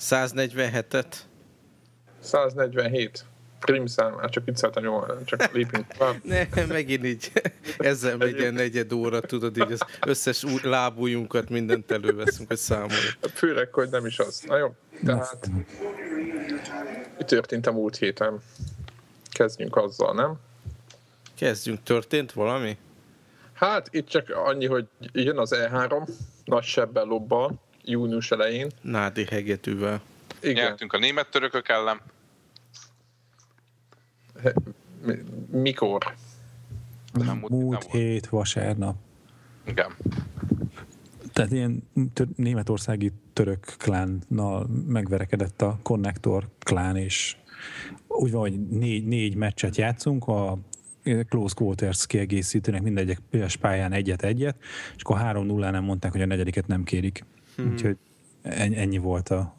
147-et? 147 primszám, már csak vicceltem, jó, csak lépünk tovább. ne, megint így, ezzel megy ilyen negyed óra, tudod, így az összes lábújunkat mindent előveszünk, hogy számoljuk. Főleg, hogy nem is az. Na jó, tehát mi történt a múlt héten? Kezdjünk azzal, nem? Kezdjünk, történt valami? Hát itt csak annyi, hogy jön az E3, nagy sebbel lobbal, június elején. Nádi hegetűvel. Igen. Nyertünk a német törökök ellen. Mikor? Nem, múlt, múlt nem hét vasárnap. Igen. Tehát ilyen tör- németországi török klánnal megverekedett a Connector klán, és úgy van, hogy négy, négy meccset játszunk, a close quarters kiegészítőnek mindegyik pályán egyet-egyet, és akkor 3-0 nem mondták, hogy a negyediket nem kérik. Hmm. Úgyhogy ennyi volt a,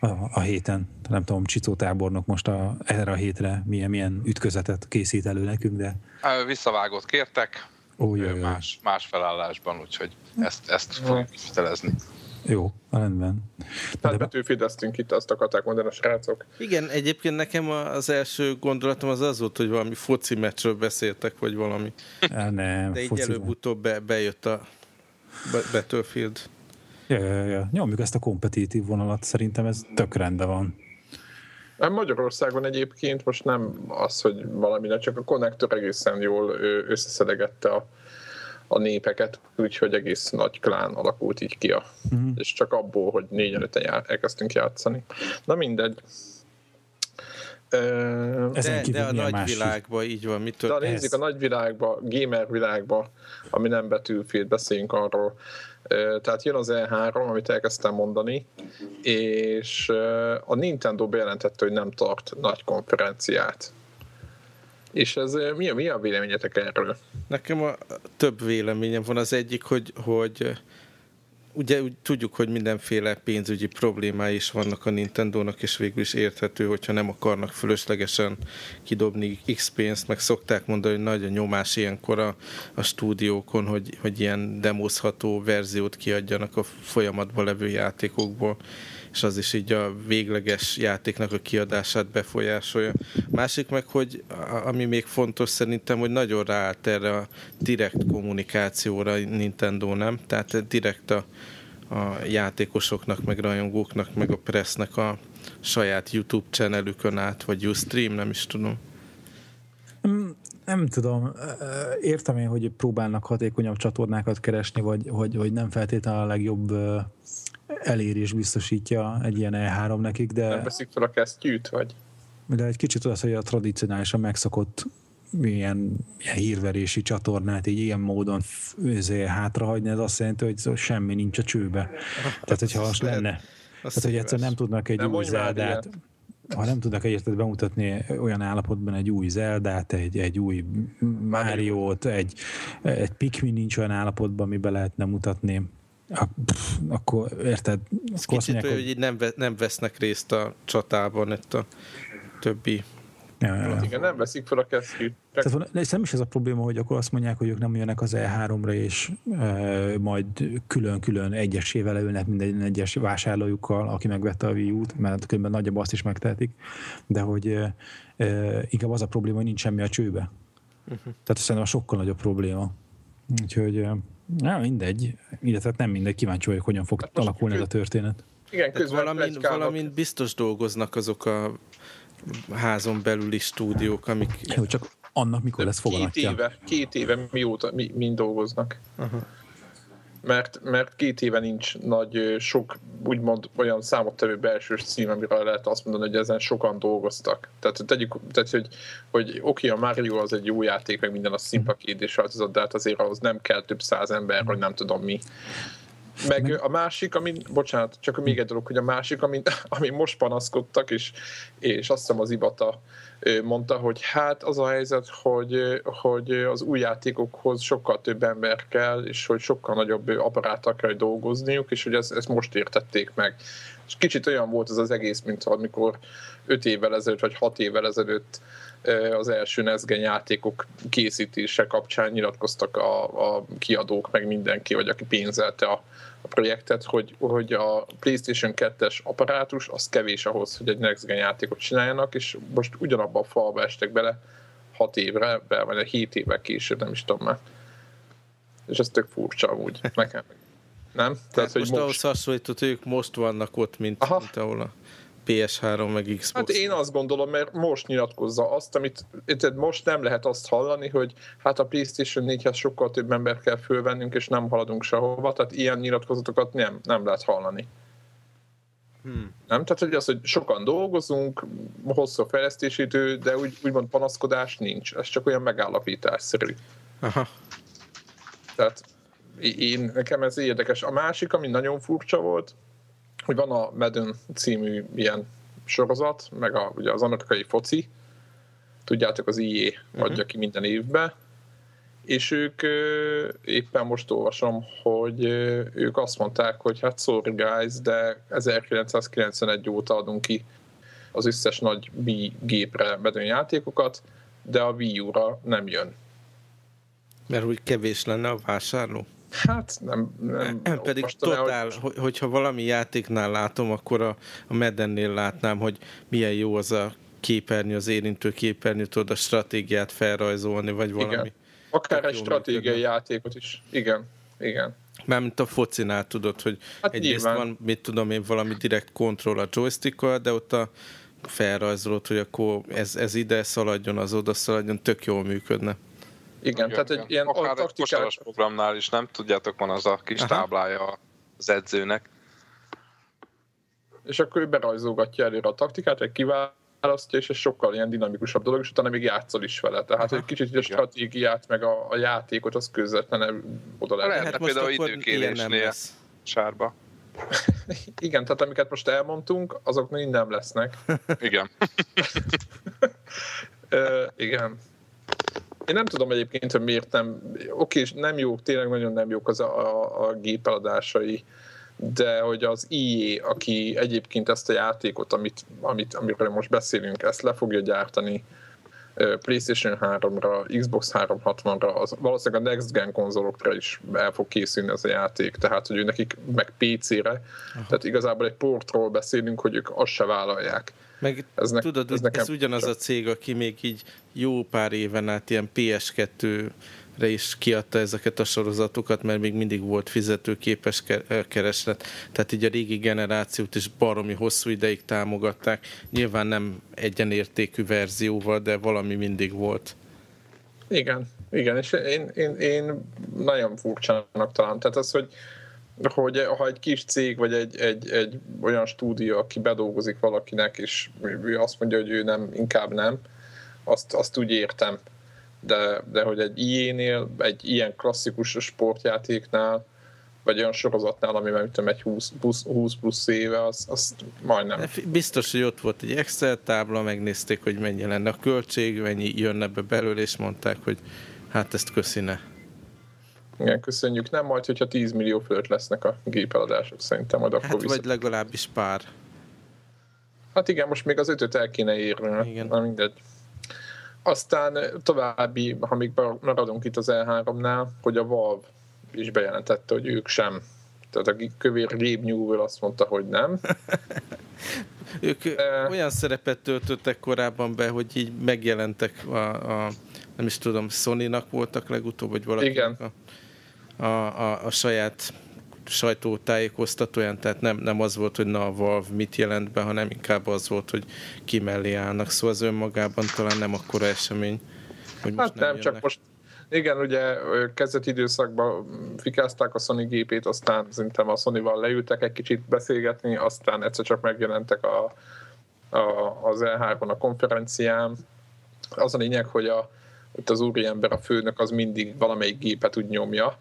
a, a héten. Nem tudom, Csicó tábornok most a, erre a hétre milyen, milyen ütközetet készít elő nekünk, de... Visszavágót kértek, Ó, jaj, más, más felállásban, úgyhogy ezt, ezt fogjuk kitelezni. Jó, rendben. Tehát de... betűfideztünk itt, azt akarták mondani a srácok. Igen, egyébként nekem az első gondolatom az az volt, hogy valami foci meccsről beszéltek, vagy valami. Ja, nem, De így előbb-utóbb be, bejött a Battlefield. Ja, ja, ja. Nyomjuk ezt a kompetitív vonalat, szerintem ez tök rendben van. Magyarországon egyébként most nem az, hogy valami, csak a konnektor egészen jól összeszedegette a, a népeket, úgyhogy egész nagy klán alakult így ki, a, uh-huh. és csak abból, hogy négyen öten já, elkezdtünk játszani. Na mindegy. De, de a nagyvilágban így van, mitől De nézzük a nagyvilágba, gamer világba, ami nem betűfél, beszéljünk arról. Tehát jön az E3, amit elkezdtem mondani, és a Nintendo bejelentette, hogy nem tart nagy konferenciát. És ez mi a, mi a véleményetek erről? Nekem a több véleményem van. Az egyik, hogy, hogy ugye úgy tudjuk, hogy mindenféle pénzügyi problémái is vannak a Nintendo-nak, és végül is érthető, hogyha nem akarnak fölöslegesen kidobni X pénzt, meg szokták mondani, hogy nagy a nyomás ilyenkor a, a stúdiókon, hogy, hogy ilyen demozható verziót kiadjanak a folyamatban levő játékokból és az is így a végleges játéknak a kiadását befolyásolja. Másik meg, hogy ami még fontos szerintem, hogy nagyon ráállt erre a direkt kommunikációra Nintendo, nem? Tehát direkt a, a játékosoknak, meg rajongóknak, meg a pressnek a saját YouTube channelükön át, vagy Ustream, nem is tudom. Nem, nem tudom. Értem én, hogy próbálnak hatékonyabb csatornákat keresni, vagy hogy, hogy nem feltétlenül a legjobb elérés biztosítja egy ilyen E3 nekik, de... Nem veszik fel a kesztyűt, vagy? De egy kicsit az, hogy a tradicionálisan megszokott ilyen, ilyen hírverési csatornát így ilyen módon hátrahagyni, ez azt jelenti, hogy semmi nincs a csőbe. Tehát, hogyha az lenne. Tehát, hogy egyszer nem tudnak egy nem új Zeldát, ha nem tudnak egyértelműen bemutatni olyan állapotban egy új Zeldát, egy, egy új Máriót, egy, egy Pikmin nincs olyan állapotban, amiben lehetne mutatni akkor érted? Ez akkor kicsit, mondják, hogy, hogy nem, nem vesznek részt a csatában itt a többi Ja, ja, ja. Igen, nem veszik fel a kesztyűt. Tehát, nem is ez a probléma, hogy akkor azt mondják, hogy ők nem jönnek az E3-ra, és e, majd külön-külön egyesével leülnek minden egyes vásárlójukkal, aki megvette a Wii U-t, mert különben nagyobb azt is megtehetik, de hogy e, e, inkább az a probléma, hogy nincs semmi a csőbe. Uh-huh. Tehát szerintem a sokkal nagyobb probléma. Úgyhogy Na, mindegy. Illetve nem mindegy, kíváncsi vagyok, hogyan fog hát alakulni ez a történet. Igen, közben valamint, valamint biztos dolgoznak azok a házon belüli stúdiók, amik... Jó, csak annak mikor lesz foganatja? Két éve, két éve mióta, mi, mind dolgoznak. Uh-huh mert, mert két éve nincs nagy, sok úgymond olyan számottevő belsős cím, amire lehet azt mondani, hogy ezen sokan dolgoztak. Tehát tegyük, tehát, hogy, hogy oké, a Mario az egy jó játék, meg minden a színpakét és az, de hát azért ahhoz nem kell több száz ember, hogy nem tudom mi. Meg a másik, ami, bocsánat, csak még egy dolog, hogy a másik, ami, ami most panaszkodtak, és, és azt hiszem az Ibata mondta, hogy hát az a helyzet, hogy, hogy az új játékokhoz sokkal több ember kell, és hogy sokkal nagyobb apparátal kell dolgozniuk, és hogy ezt, ezt most értették meg. És kicsit olyan volt ez az egész, mint amikor 5 évvel ezelőtt, vagy 6 évvel ezelőtt az első Nezgen játékok készítése kapcsán nyilatkoztak a, a kiadók, meg mindenki, vagy aki pénzelte a, a projektet, hogy, hogy a PlayStation 2-es apparátus az kevés ahhoz, hogy egy Next játékot csináljanak, és most ugyanabban a falba estek bele 6 évre, vagy 7 évvel később, nem is tudom már. És ez tök furcsa úgy nekem. Nem? Tehát, Tehát hogy most, most ahhoz hasonlított, ők most vannak ott, mint, Aha. mint ahol a PS3 meg Xbox. Hát én azt gondolom, mert most nyilatkozza azt, amit tehát most nem lehet azt hallani, hogy hát a PlayStation 4-hez sokkal több ember kell fölvennünk, és nem haladunk sehova, tehát ilyen nyilatkozatokat nem, nem lehet hallani. Hmm. Nem? Tehát, hogy az, hogy sokan dolgozunk, hosszú fejlesztési idő, de úgy, úgymond panaszkodás nincs. Ez csak olyan megállapításszerű. Aha. Tehát én, nekem ez érdekes. A másik, ami nagyon furcsa volt, hogy van a Madden című ilyen sorozat, meg a, ugye az amerikai foci, tudjátok, az IE uh-huh. adja ki minden évben, és ők éppen most olvasom, hogy ők azt mondták, hogy hát sorry guys, de 1991 óta adunk ki az összes nagy B gépre bedőn játékokat, de a Wii U-ra nem jön. Mert úgy kevés lenne a vásárló? Hát nem. nem, pedig totál, hogy... hogyha valami játéknál látom, akkor a, a Medennél látnám, hogy milyen jó az a képernyő, az érintő képernyő, tudod a stratégiát felrajzolni, vagy valami. Igen. Akár egy stratégiai működne. játékot is. Igen, igen. Mármint a focinál tudod, hogy hát egyrészt nyilván. van, mit tudom én, valami direkt kontroll a joystickkal, de ott a felrajzolod, hogy akkor ez, ez ide szaladjon, az oda szaladjon, tök jól működne. Igen, igen tehát egy ilyen Akár taktikát... egy programnál is, nem? Tudjátok, van az a kis Aha. táblája az edzőnek. És akkor ő berajzolgatja előre a taktikát, egy kiválasztja, és ez sokkal ilyen dinamikusabb dolog, és utána még játszol is vele. Tehát Aha. egy kicsit a stratégiát, meg a, a játékot, az közvetlenül oda lehet. Lehetne hát például időkérésnél sárba. Igen, tehát amiket most elmondtunk, azok mind nem lesznek. Igen. uh, igen. Én nem tudom egyébként, hogy miért nem, oké, nem jók, tényleg nagyon nem jók az a, a, a gépeladásai, de hogy az IE, aki egyébként ezt a játékot, amit, amit, amiről most beszélünk, ezt le fogja gyártani PlayStation 3-ra, Xbox 360-ra, az valószínűleg a Next Gen konzolokra is el fog készülni ez a játék, tehát hogy nekik meg PC-re, Aha. tehát igazából egy portról beszélünk, hogy ők azt se vállalják. Meg ez ne, tudod, ez, ez ugyanaz a cég, aki még így jó pár éven át ilyen PS2 re is kiadta ezeket a sorozatokat, mert még mindig volt fizetőképes kereslet. Tehát így a régi generációt is baromi hosszú ideig támogatták. Nyilván nem egyenértékű verzióval, de valami mindig volt. Igen, igen, és én, én, én nagyon furcsának talán. Tehát az, hogy hogy ha egy kis cég, vagy egy, egy, egy olyan stúdió, aki bedolgozik valakinek, és ő azt mondja, hogy ő nem, inkább nem, azt, azt úgy értem. De, de hogy egy ilyenél, egy ilyen klasszikus sportjátéknál, vagy olyan sorozatnál, ami nem tudom, egy 20 plusz, 20 plusz éve, az, az majdnem. Biztos, hogy ott volt egy Excel tábla, megnézték, hogy mennyi lenne a költség, mennyi jönne be belőle, és mondták, hogy hát ezt köszine. Igen, köszönjük. Nem majd, hogyha 10 millió fölött lesznek a gépeladások, szerintem majd akkor hát, vagy legalábbis pár. Hát igen, most még az ötöt el kéne érni. Igen. Na mindegy. Aztán további, ha még maradunk itt az E3-nál, hogy a Valve is bejelentette, hogy ők sem. Tehát a kövér Gabe Newell azt mondta, hogy nem. ők e... olyan szerepet töltöttek korábban be, hogy így megjelentek a, a nem is tudom, Sony-nak voltak legutóbb, vagy valakinek Igen. A, a, a, a saját sajtótájékoztatóján, tehát nem, nem az volt, hogy na a Valve mit jelent be, hanem inkább az volt, hogy ki mellé állnak. Szóval az önmagában talán nem akkora esemény, hogy most hát nem, nem csak most igen, ugye kezdeti időszakban fikázták a Sony gépét, aztán szerintem a Sony-val leültek egy kicsit beszélgetni, aztán egyszer csak megjelentek a, a, az E3-on a konferencián. Az a lényeg, hogy a, ott az úriember, a főnök az mindig valamelyik gépet úgy nyomja,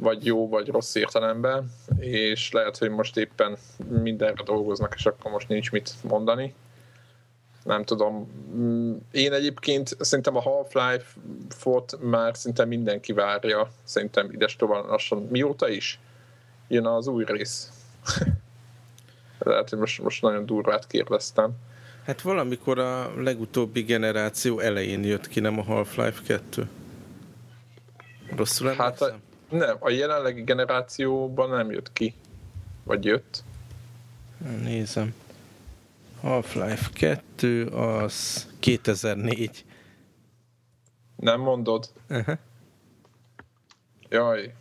vagy jó, vagy rossz értelemben, és lehet, hogy most éppen mindenre dolgoznak, és akkor most nincs mit mondani. Nem tudom. Én egyébként szerintem a Half-Life-ot már szinte mindenki várja, szerintem ides tovább lassan. Mióta is? Jön az új rész. Lehet, hogy most, most nagyon durvát kérdeztem. Hát valamikor a legutóbbi generáció elején jött ki, nem a Half-Life 2. Rosszul emlékszem? Hát a, nem, a jelenlegi generációban nem jött ki. Vagy jött. Nézem. Half-Life 2 az 2004. Nem mondod? Uh-huh. Jaj.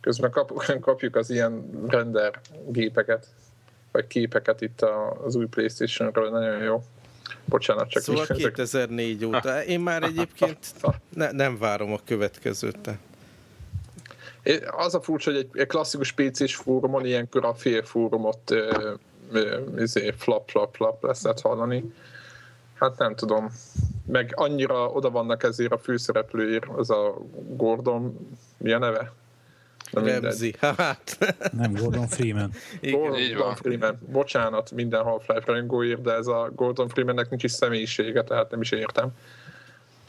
Közben kap, kapjuk az ilyen render gépeket, vagy képeket itt az új Playstation-ről, nagyon jó. Bocsánat, csak Szóval 2004 óta. Én már egyébként ne, nem várom a következőt. Az a furcsa, hogy egy, egy klasszikus PC-s fórumon ilyenkor a fél fórumot izé, flap, flap, flap lesz lehet hallani. Hát nem tudom. Meg annyira oda vannak ezért a főszereplőért, az a Gordon, mi a neve? Nem Remzi, hát. Nem, Gordon Freeman. Gordon, Gordon Freeman. Bocsánat minden Half-Life rajongóért, de ez a Gordon Freemannek nincs is személyisége, tehát nem is értem.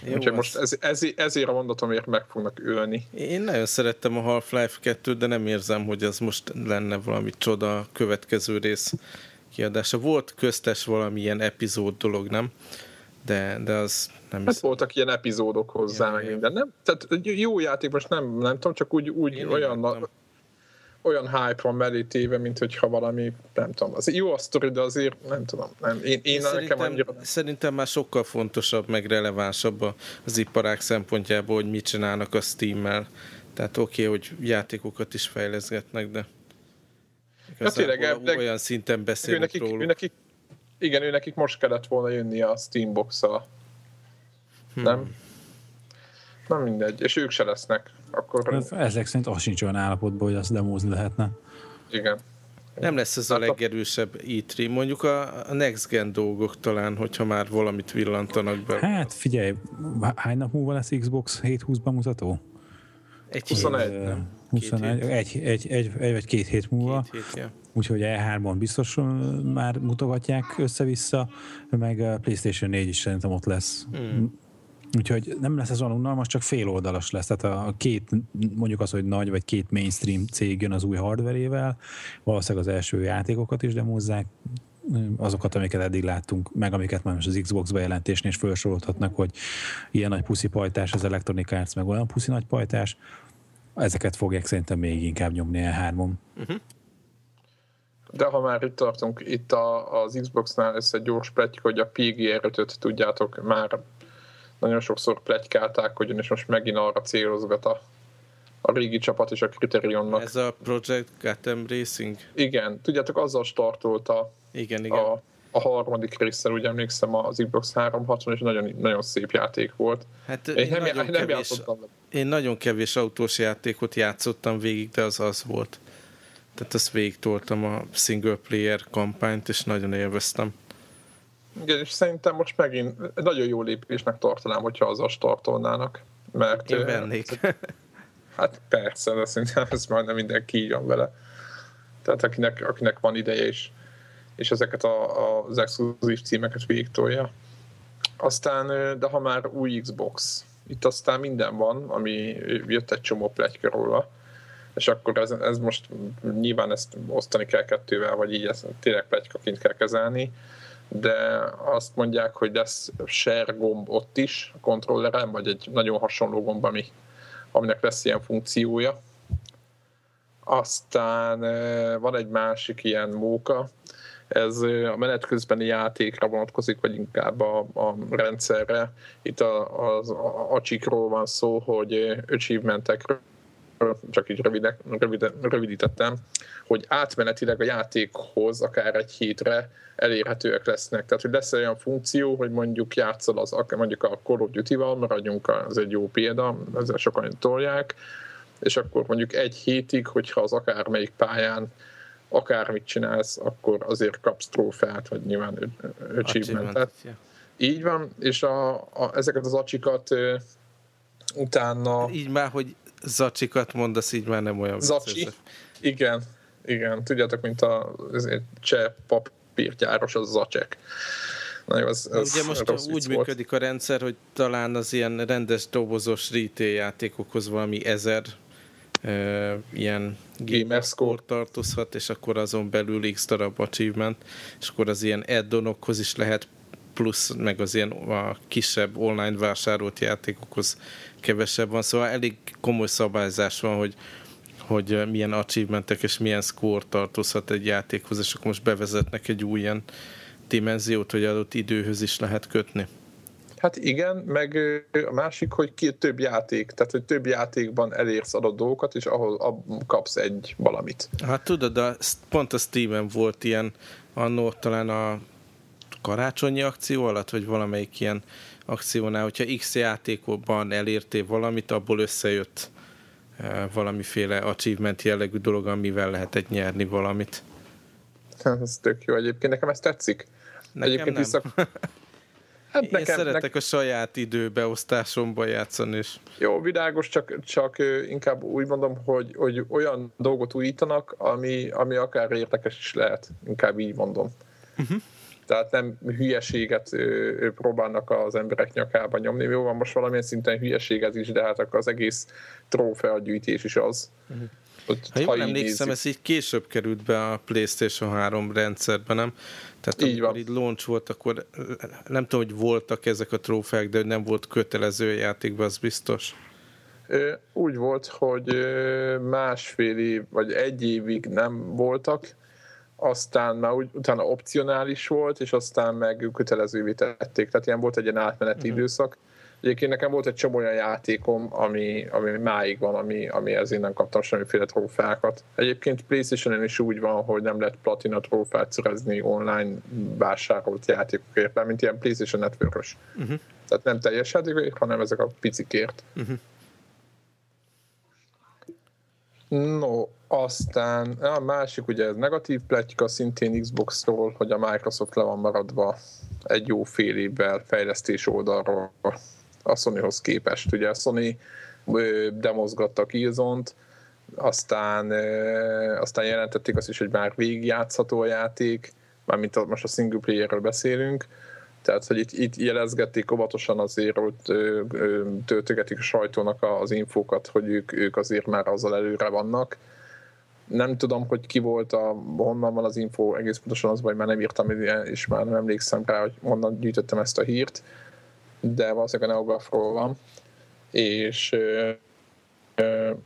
Jó, Úgyhogy most ez, ez, ezért a mondatomért meg fognak ölni. Én nagyon szerettem a Half-Life 2 de nem érzem, hogy ez most lenne valami csoda a következő rész kiadása. Volt köztes valamilyen epizód dolog, nem? De, de az nem hát voltak ilyen epizódok hozzá, ja, meg minden. Nem, tehát jó játék, most nem, nem tudom, csak úgy, úgy olyan, na, olyan hype van mellé téve, mint hogyha valami, nem tudom, az jó a sztori, de azért nem tudom. Nem, én, én, én szerintem, nekem annyira... szerintem már sokkal fontosabb, meg relevánsabb az iparák szempontjából, hogy mit csinálnak a Steam-mel. Tehát oké, okay, hogy játékokat is fejleszgetnek, de ja, tényleg, olyan szinten beszélnek nekik, róluk. Nekik, igen, ő nekik most kellett volna jönni a Steambox-a. Hmm. Nem? Nem mindegy, és ők se lesznek. Akkor... Ez, ezek szerint az sincs olyan állapotban, hogy azt demózni lehetne. Igen. Nem lesz ez a hát legerősebb E3. Mondjuk a, a Next Gen dolgok talán, hogyha már valamit villantanak be. Hát figyelj, hány nap múlva lesz Xbox 720 bemutató? Egy 21. Hét, 21 egy, egy, egy, egy, vagy két hét múlva. Két hét, ja. Úgyhogy E3-ban biztos már mutogatják össze-vissza, meg a PlayStation 4 is szerintem ott lesz. Hmm. Úgyhogy nem lesz ez olyan unalmas, csak fél oldalas lesz. Tehát a két, mondjuk az, hogy nagy vagy két mainstream cég jön az új hardverével, valószínűleg az első játékokat is demozzák, azokat, amiket eddig láttunk, meg amiket már most az Xbox bejelentésnél is felsorolhatnak, hogy ilyen nagy puszi pajtás az Electronic Arts, meg olyan puszi nagy pajtás, ezeket fogják szerintem még inkább nyomni a hármon. Uh-huh. De ha már itt tartunk, itt a, az Xbox-nál ez egy gyors pletyka, hogy a PGR-öt tudjátok, már nagyon sokszor pletykálták, hogy és most megint arra célozgat a, a régi csapat és a Criterionnak. Ez a Project Gotham Racing? Igen, tudjátok, azzal startolta igen, igen. A, a harmadik részsel, ugye emlékszem, az Xbox 360, és nagyon, nagyon szép játék volt. Hát én, én nem, nagyon nem kevés, játszottam. Én nagyon kevés autós játékot játszottam végig, de az az volt. Tehát azt végig toltam a single player kampányt, és nagyon élveztem. Igen, és szerintem most megint nagyon jó lépésnek tartanám, hogyha azzal startolnának. Mert, Én vennék. Hát persze, de szerintem ez már nem mindenki így van vele. Tehát akinek, akinek van ideje is, és ezeket a, a, az exkluzív címeket végigtolja. Aztán, de ha már új Xbox, itt aztán minden van, ami jött egy csomó pletyka róla, és akkor ez, ez most nyilván ezt osztani kell kettővel, vagy így ezt tényleg plegykaként kell kezelni, de azt mondják, hogy lesz share gomb ott is a kontrolleren, vagy egy nagyon hasonló gomb, ami, aminek lesz ilyen funkciója. Aztán van egy másik ilyen móka, ez a menet közbeni játékra vonatkozik, vagy inkább a, a rendszerre. Itt a, az a, a csikról van szó, hogy achievementekről csak így rövide, rövide, rövidítettem, hogy átmenetileg a játékhoz akár egy hétre elérhetőek lesznek. Tehát, hogy lesz olyan funkció, hogy mondjuk játszol az, mondjuk a Call of Duty-val, maradjunk, az egy jó példa, ezzel sokan tolják, és akkor mondjuk egy hétig, hogyha az akármelyik pályán akármit csinálsz, akkor azért kapsz trófeát, vagy nyilván achievementet. Így van, és a, a, ezeket az acsikat ö, utána... Így már, hogy zacsikat mondasz, így már nem olyan Zacsi, vicces. igen, igen. Tudjátok, mint a cseh papírgyáros, az zacsek. Na jó, ez, ez Ugye most úgy működik volt. a rendszer, hogy talán az ilyen rendes dobozos retail játékokhoz valami ezer e, ilyen gamer score tartozhat, és akkor azon belül x darab achievement, és akkor az ilyen add is lehet plusz, meg az ilyen a kisebb online vásárolt játékokhoz kevesebb van, szóval elég komoly szabályzás van, hogy, hogy milyen achievementek és milyen score tartozhat egy játékhoz, és akkor most bevezetnek egy új ilyen dimenziót, hogy adott időhöz is lehet kötni. Hát igen, meg a másik, hogy ki több játék, tehát hogy több játékban elérsz adott dolgokat, és ahol kapsz egy valamit. Hát tudod, de pont a Steven volt ilyen annó talán a karácsonyi akció alatt, vagy valamelyik ilyen akciónál, hogyha X játékokban elértél valamit, abból összejött valamiféle achievement jellegű dolog, amivel lehetett nyerni valamit. Ez tök jó egyébként, nekem ez tetszik. Nekem egyébként nem. Vissza... Hát Én nekem, szeretek nekem... a saját időbeosztásomban játszani is. Jó, világos, csak, csak inkább úgy mondom, hogy, hogy olyan dolgot újítanak, ami, ami akár érdekes is lehet. Inkább így mondom. Uh-huh. Tehát nem hülyeséget próbálnak az emberek nyakába nyomni. Jó van, most valamilyen szinten hülyeséget is, de hát akkor az egész trófeagyűjtés is az. Uh-huh. Hogy, ha jól emlékszem, ez így később került be a PlayStation 3 rendszerben, nem? Tehát így amikor van. így launch volt, akkor nem tudom, hogy voltak ezek a trófeák, de nem volt kötelező játékban, az biztos. Úgy volt, hogy másfél év, vagy egy évig nem voltak, aztán már úgy, utána opcionális volt, és aztán meg kötelezővé tették. Tehát ilyen volt egy ilyen átmeneti uh-huh. időszak. Egyébként nekem volt egy csomó olyan játékom, ami, ami máig van, ami, ami ezért nem kaptam semmiféle trófákat. Egyébként playstation is úgy van, hogy nem lehet platina trófát szerezni online vásárolt játékokért, mint ilyen PlayStation network uh-huh. Tehát nem teljes játékokért, hanem ezek a picikért. Uh-huh. No, aztán a másik ugye ez negatív pletyka szintén Xbox-ról, hogy a Microsoft le van maradva egy jó fél évvel fejlesztés oldalról a Sonyhoz képest. Ugye a Sony demozgatta Killzone-t, aztán, aztán jelentették azt is, hogy már végigjátszható a játék, mármint most a single playerről beszélünk, tehát, hogy itt, itt jelezgették óvatosan azért, hogy töltögetik a sajtónak az infókat, hogy ők, ők azért már azzal előre vannak. Nem tudom, hogy ki volt, a, honnan van az info, egész pontosan az, vagy már nem írtam, és már nem emlékszem rá, hogy honnan gyűjtöttem ezt a hírt, de valószínűleg a Neografról van. És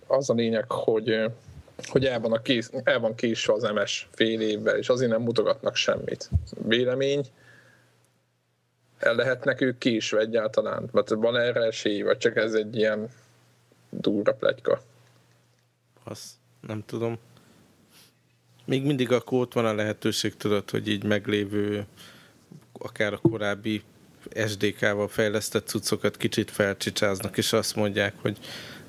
az a lényeg, hogy hogy el van, a kész, el van késve az MS fél évvel, és azért nem mutogatnak semmit. Vélemény, el lehetnek ők késve egyáltalán? Vagy van erre esély, vagy csak ez egy ilyen durva plegyka? Azt nem tudom. Még mindig akkor ott van a lehetőség, tudod, hogy így meglévő, akár a korábbi SDK-val fejlesztett cuccokat kicsit felcsicsáznak, és azt mondják, hogy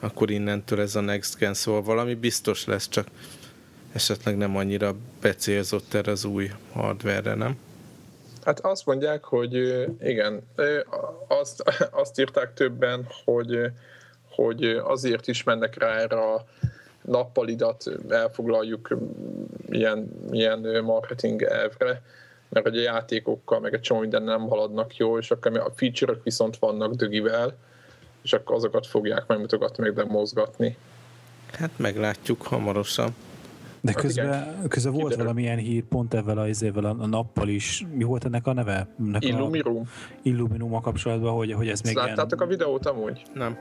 akkor innentől ez a next gen, szóval valami biztos lesz, csak esetleg nem annyira becélzott erre az új hardware nem? Hát azt mondják, hogy igen, azt, azt írták többen, hogy, hogy azért is mennek rá erre a nappalidat elfoglaljuk ilyen, ilyen marketing elvre, mert hogy a játékokkal meg egy csomó minden nem haladnak jó, és akkor a feature-ök viszont vannak dögivel, és akkor azokat fogják megmutogatni, meg demozgatni. Hát meglátjuk hamarosan. De hát közben, közben volt Kiderül. valamilyen hír pont ezzel a, ezzel a, a nappal is. Mi volt ennek a neve? Ennek Illuminum. A Illuminum a kapcsolatban, hogy, hogy ez még Láttátok ilyen... a videót amúgy? Nem.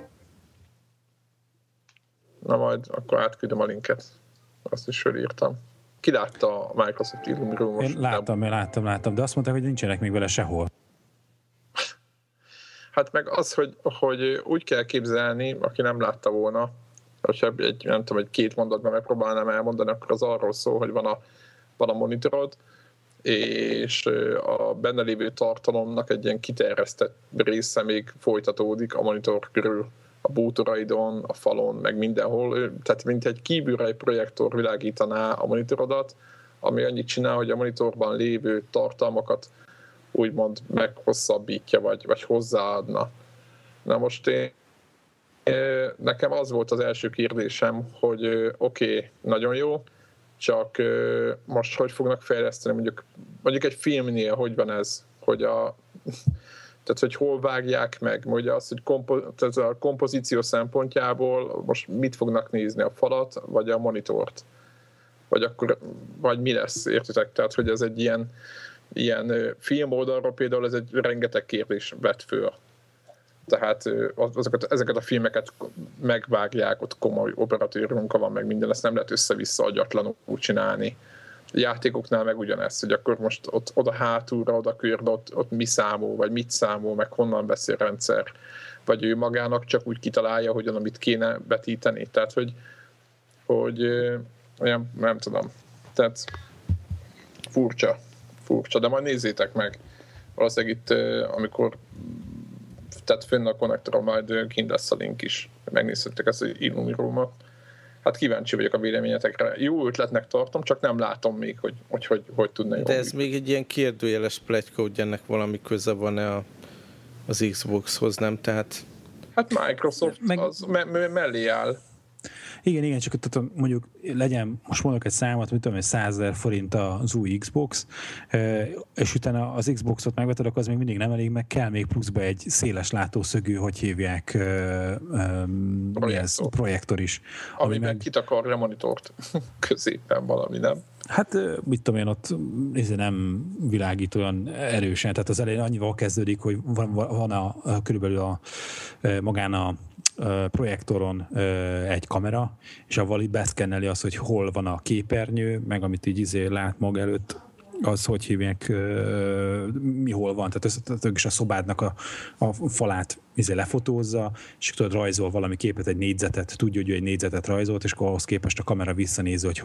Na majd akkor átküldöm a linket. Azt is fölírtam. Ki látta a Microsoft Illuminum? Én láttam, én láttam, láttam, de azt mondták, hogy nincsenek még vele sehol. Hát meg az, hogy, hogy úgy kell képzelni, aki nem látta volna, ha egy, nem tudom, egy két mondatban megpróbálnám elmondani, akkor az arról szól, hogy van a, van a monitorod, és a benne lévő tartalomnak egy ilyen kiterjesztett része még folytatódik a monitor körül, a bútoraidon, a falon, meg mindenhol. Tehát mint egy kívülre egy projektor világítaná a monitorodat, ami annyit csinál, hogy a monitorban lévő tartalmakat úgymond meghosszabbítja, vagy, vagy hozzáadna. Na most én Nekem az volt az első kérdésem, hogy oké, okay, nagyon jó, csak most hogy fognak fejleszteni, mondjuk, mondjuk egy filmnél hogy van ez, hogy a Tehát, hogy hol vágják meg, ugye az, hogy kompo- tehát a kompozíció szempontjából most mit fognak nézni, a falat, vagy a monitort? Vagy akkor, vagy mi lesz, értitek? Tehát, hogy ez egy ilyen, ilyen film oldalról például ez egy rengeteg kérdés vett föl. Tehát azokat, ezeket a filmeket megvágják, ott komoly operatőr munka van, meg minden, ezt nem lehet össze-vissza agyatlanul csinálni játékoknál meg ugyanezt, hogy akkor most ott oda hátulra, oda körbe, ott, ott mi számol, vagy mit számol, meg honnan beszél rendszer, vagy ő magának csak úgy kitalálja, hogy amit kéne betíteni. Tehát, hogy, hogy olyan, nem tudom. Tehát furcsa, furcsa, de majd nézzétek meg. Valószínűleg itt, amikor tehát fönn a konnektoron majd kint lesz a link is. Megnézhettek ezt az Illumirómat hát kíváncsi vagyok a véleményetekre. Jó ötletnek tartom, csak nem látom még, hogy hogy, hogy, hogy tudna De ez még egy ilyen kérdőjeles pletyka, hogy ennek valami köze van-e a, az Xboxhoz, nem? Tehát... Hát Microsoft meg... az me- me- mellé áll. Igen, igen, csak tehát mondjuk legyen, most mondok egy számot, mit tudom, 100 ezer forint az új Xbox, és utána az Xboxot megveted, akkor az még mindig nem elég, meg kell még pluszba egy széles látószögű, hogy hívják, projektor, ez, projektor is. Ami, ami meg kitakarja a monitort középen valami, nem? Hát mit tudom én, ott nem világít olyan erősen, tehát az elején annyival kezdődik, hogy van, van a, a körülbelül a, magán a projektoron egy kamera, és avval itt beszkenneli azt, hogy hol van a képernyő, meg amit így izé lát maga előtt, az, hogy hívják, mi hol van, tehát, ez, is a szobádnak a, a falát izé lefotózza, és tudod, rajzol valami képet, egy négyzetet, tudja, hogy ő egy négyzetet rajzolt, és akkor ahhoz képest a kamera visszanéz, hogy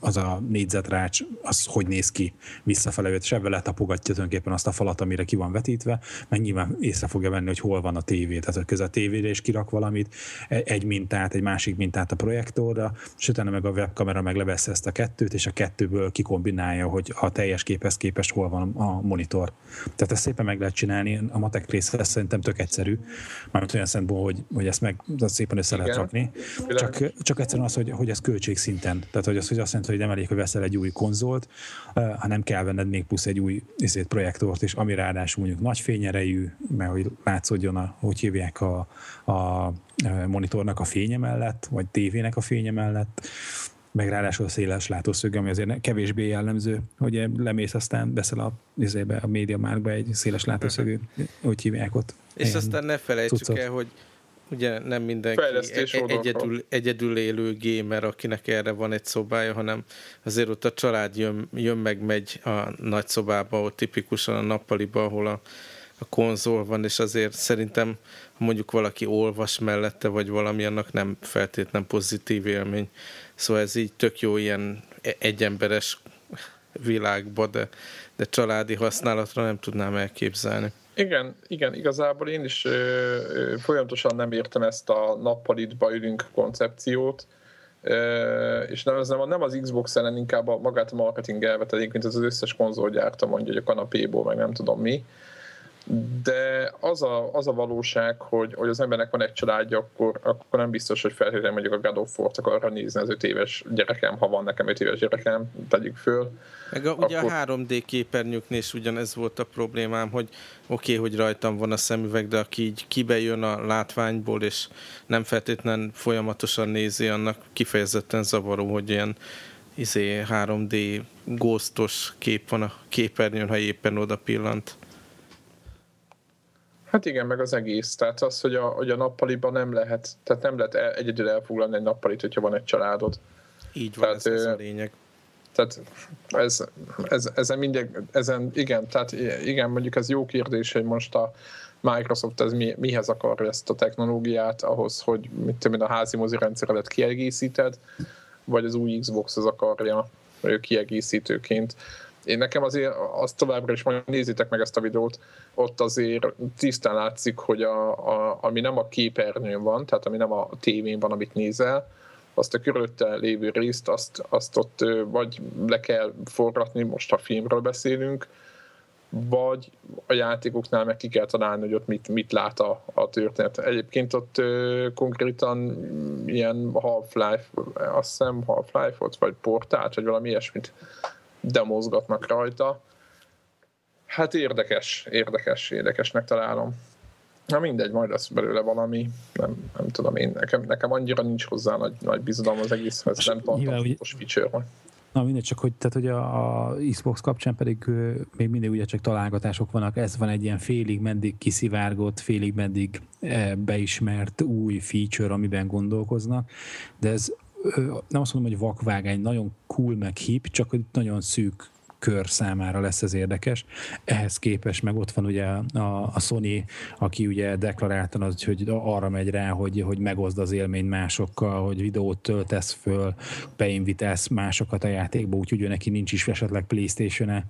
az a négyzetrács, az hogy néz ki visszafele, és ebben letapogatja tulajdonképpen azt a falat, amire ki van vetítve, meg nyilván észre fogja venni, hogy hol van a tévé, tehát hogy közel a tévére is kirak valamit, e, egy mintát, egy másik mintát a projektorra, és utána meg a webkamera meg levesz ezt a kettőt, és a kettőből kikombinálja, hogy a teljes képhez képest hol van a monitor. Tehát ezt szépen meg lehet csinálni, a matek része szerintem tök egyszerű, mármint olyan szempontból, hogy, hogy ezt meg szépen össze lehet rakni. Csak, csak egyszerűen az, hogy, hogy ez költségszinten. Tehát, hogy az, hogy azt jelenti, hogy nem elég, hogy veszel egy új konzolt, hanem kell venned még plusz egy új izét, projektort, és ami ráadásul mondjuk nagy fényerejű, mert hogy látszódjon, a, hogy hívják a, a monitornak a fénye mellett, vagy tévének a fénye mellett, meg ráadásul a széles látószög, ami azért kevésbé jellemző, hogy lemész, aztán veszel a, izébe, a média márkba egy széles látószögű, hogy hívják ott. És aztán ne felejtsük cuccot. el, hogy ugye nem mindenki e- egyedül, egyedül élő gamer, akinek erre van egy szobája, hanem azért ott a család jön, jön meg, megy a nagy szobába, ott tipikusan a nappaliba, ahol a, a konzol van, és azért szerintem ha mondjuk valaki olvas mellette, vagy valami, annak nem feltétlen pozitív élmény. Szóval ez így tök jó ilyen e- egyemberes világba, de, de családi használatra nem tudnám elképzelni. Igen, igen, igazából én is ö, ö, folyamatosan nem értem ezt a nappalitba ülünk koncepciót, ö, és nem, ez nem, nem az Xbox ellen, inkább a, magát a marketing elvet, egyébként ez az összes konzolgyárta mondja, hogy a kanapéból, meg nem tudom mi, de az a, az a valóság, hogy, hogy az embernek van egy családja, akkor, akkor nem biztos, hogy feltétlenül mondjuk a God of War-t akarra nézni az öt éves gyerekem, ha van nekem öt éves gyerekem, tegyük föl. Meg a, akkor... ugye a 3D képernyőknél is ugyanez volt a problémám, hogy oké, okay, hogy rajtam van a szemüveg, de aki így kibejön a látványból, és nem feltétlenül folyamatosan nézi, annak kifejezetten zavaró, hogy ilyen izé 3D ghostos kép van a képernyőn, ha éppen oda pillant. Hát igen, meg az egész. Tehát az, hogy a, hogy a nappaliban nem lehet, tehát nem lehet el, egyedül elfoglalni egy nappalit, hogyha van egy családod. Így van, tehát, ez, ez a lényeg. Tehát ez, ez, ezen mindig, ezen, igen, tehát igen, mondjuk ez jó kérdés, hogy most a Microsoft ez mi, mihez akar ezt a technológiát, ahhoz, hogy mit tudom a házi mozi rendszeredet kiegészíted, vagy az új Xbox az akarja kiegészítőként én nekem azért az továbbra is, majd nézzétek meg ezt a videót, ott azért tisztán látszik, hogy a, a, ami nem a képernyőn van, tehát ami nem a tévén van, amit nézel, azt a körülötte lévő részt, azt, azt ott vagy le kell forratni, most ha filmről beszélünk, vagy a játékoknál meg ki kell találni, hogy ott mit, mit lát a, a történet. Egyébként ott ö, konkrétan ilyen Half-Life, azt hiszem Half-Life-ot, vagy portált, vagy valami ilyesmit demozgatnak rajta. Hát érdekes, érdekes, érdekesnek találom. Na mindegy, majd lesz belőle valami, nem, nem tudom én, nekem, nekem annyira nincs hozzá nagy, nagy bizalom az egészhez, nem tartom fontos feature Na mindegy, csak hogy, tehát, hogy a, a Xbox kapcsán pedig még mindig ugye csak találgatások vannak, ez van egy ilyen félig meddig kiszivárgott, félig meddig beismert új feature, amiben gondolkoznak, de ez nem azt mondom, hogy vakvágány, nagyon cool meg hip, csak hogy nagyon szűk kör számára lesz ez érdekes. Ehhez képest meg ott van ugye a, a Sony, aki ugye deklaráltan az, hogy arra megy rá, hogy, hogy megozd az élmény másokkal, hogy videót töltesz föl, beinvitálsz másokat a játékba, úgyhogy ő neki nincs is esetleg Playstation-e,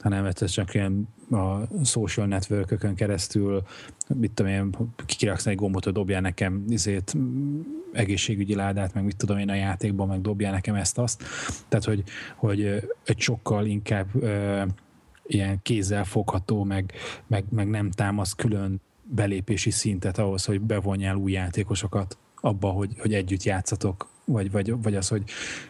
hanem ez csak ilyen a social network keresztül, mit tudom én, kiraksz egy gombot, hogy dobjál nekem izét, egészségügyi ládát, meg mit tudom én a játékban, meg dobjál nekem ezt-azt. Tehát, hogy, hogy egy sokkal inkább uh, ilyen kézzel fogható, meg, meg, meg nem támasz külön belépési szintet ahhoz, hogy bevonjál új játékosokat abba, hogy, hogy együtt játszatok vagy, vagy, vagy az, hogy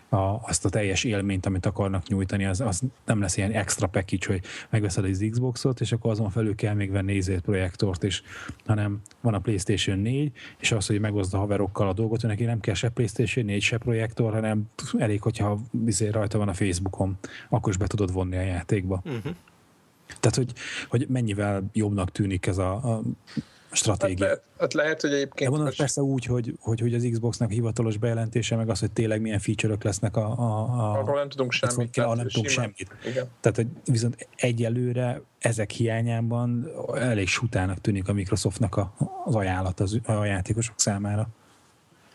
a, azt a teljes élményt, amit akarnak nyújtani, az, az nem lesz ilyen extra package, hogy megveszed az Xboxot, és akkor azon felül kell még venni nézét projektort is, hanem van a PlayStation 4, és az, hogy megoszd a haverokkal a dolgot, hogy neki nem kell se PlayStation 4, se projektor, hanem elég, hogyha izé rajta van a Facebookon, akkor is be tudod vonni a játékba. Uh-huh. Tehát, hogy, hogy mennyivel jobbnak tűnik ez a, a stratégia. Hát, le, hát lehet, hogy egyébként... De mondom, persze úgy, hogy, hogy, hogy az Xboxnak hivatalos bejelentése, meg az, hogy tényleg milyen feature-ök lesznek a... a, a Arról nem tudunk semmit. Kell, nem tudunk semmit. Igen. Tehát, hogy viszont egyelőre ezek hiányában elég sutának tűnik a Microsoftnak a, az ajánlat az, a játékosok számára.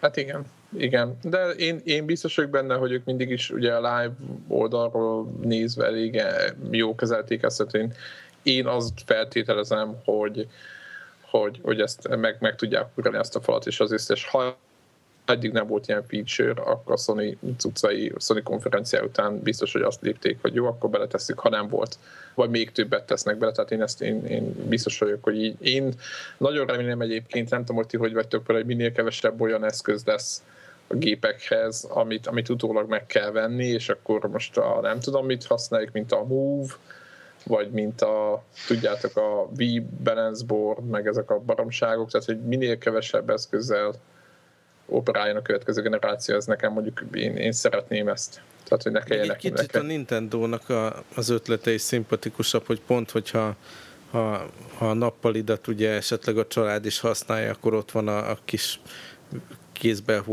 Hát igen, igen, de én, én biztos vagyok benne, hogy ők mindig is ugye a live oldalról nézve elég jó kezelték ezt, én, én azt feltételezem, hogy hogy, hogy ezt meg, meg tudják ugrani ezt a falat, és az összes, ha eddig nem volt ilyen feature, akkor a Sony cuccai, Sony konferenciá után biztos, hogy azt lépték, hogy jó, akkor beletesszük, ha nem volt, vagy még többet tesznek bele, tehát én ezt én, én biztos vagyok, hogy így, én nagyon remélem egyébként, nem tudom, hogy ti hogy vagytok vele, hogy minél kevesebb olyan eszköz lesz a gépekhez, amit, amit utólag meg kell venni, és akkor most a, nem tudom mit használjuk, mint a Move, vagy mint a, tudjátok, a V balance board, meg ezek a baromságok, tehát hogy minél kevesebb eszközzel operáljon a következő generáció, ez nekem mondjuk én, én szeretném ezt. Tehát, hogy ne kelljen Egy kicsit nekem. a Nintendo-nak a, az ötlete is szimpatikusabb, hogy pont, hogyha ha, ha a nappalidat ugye esetleg a család is használja, akkor ott van a, a kis kézbe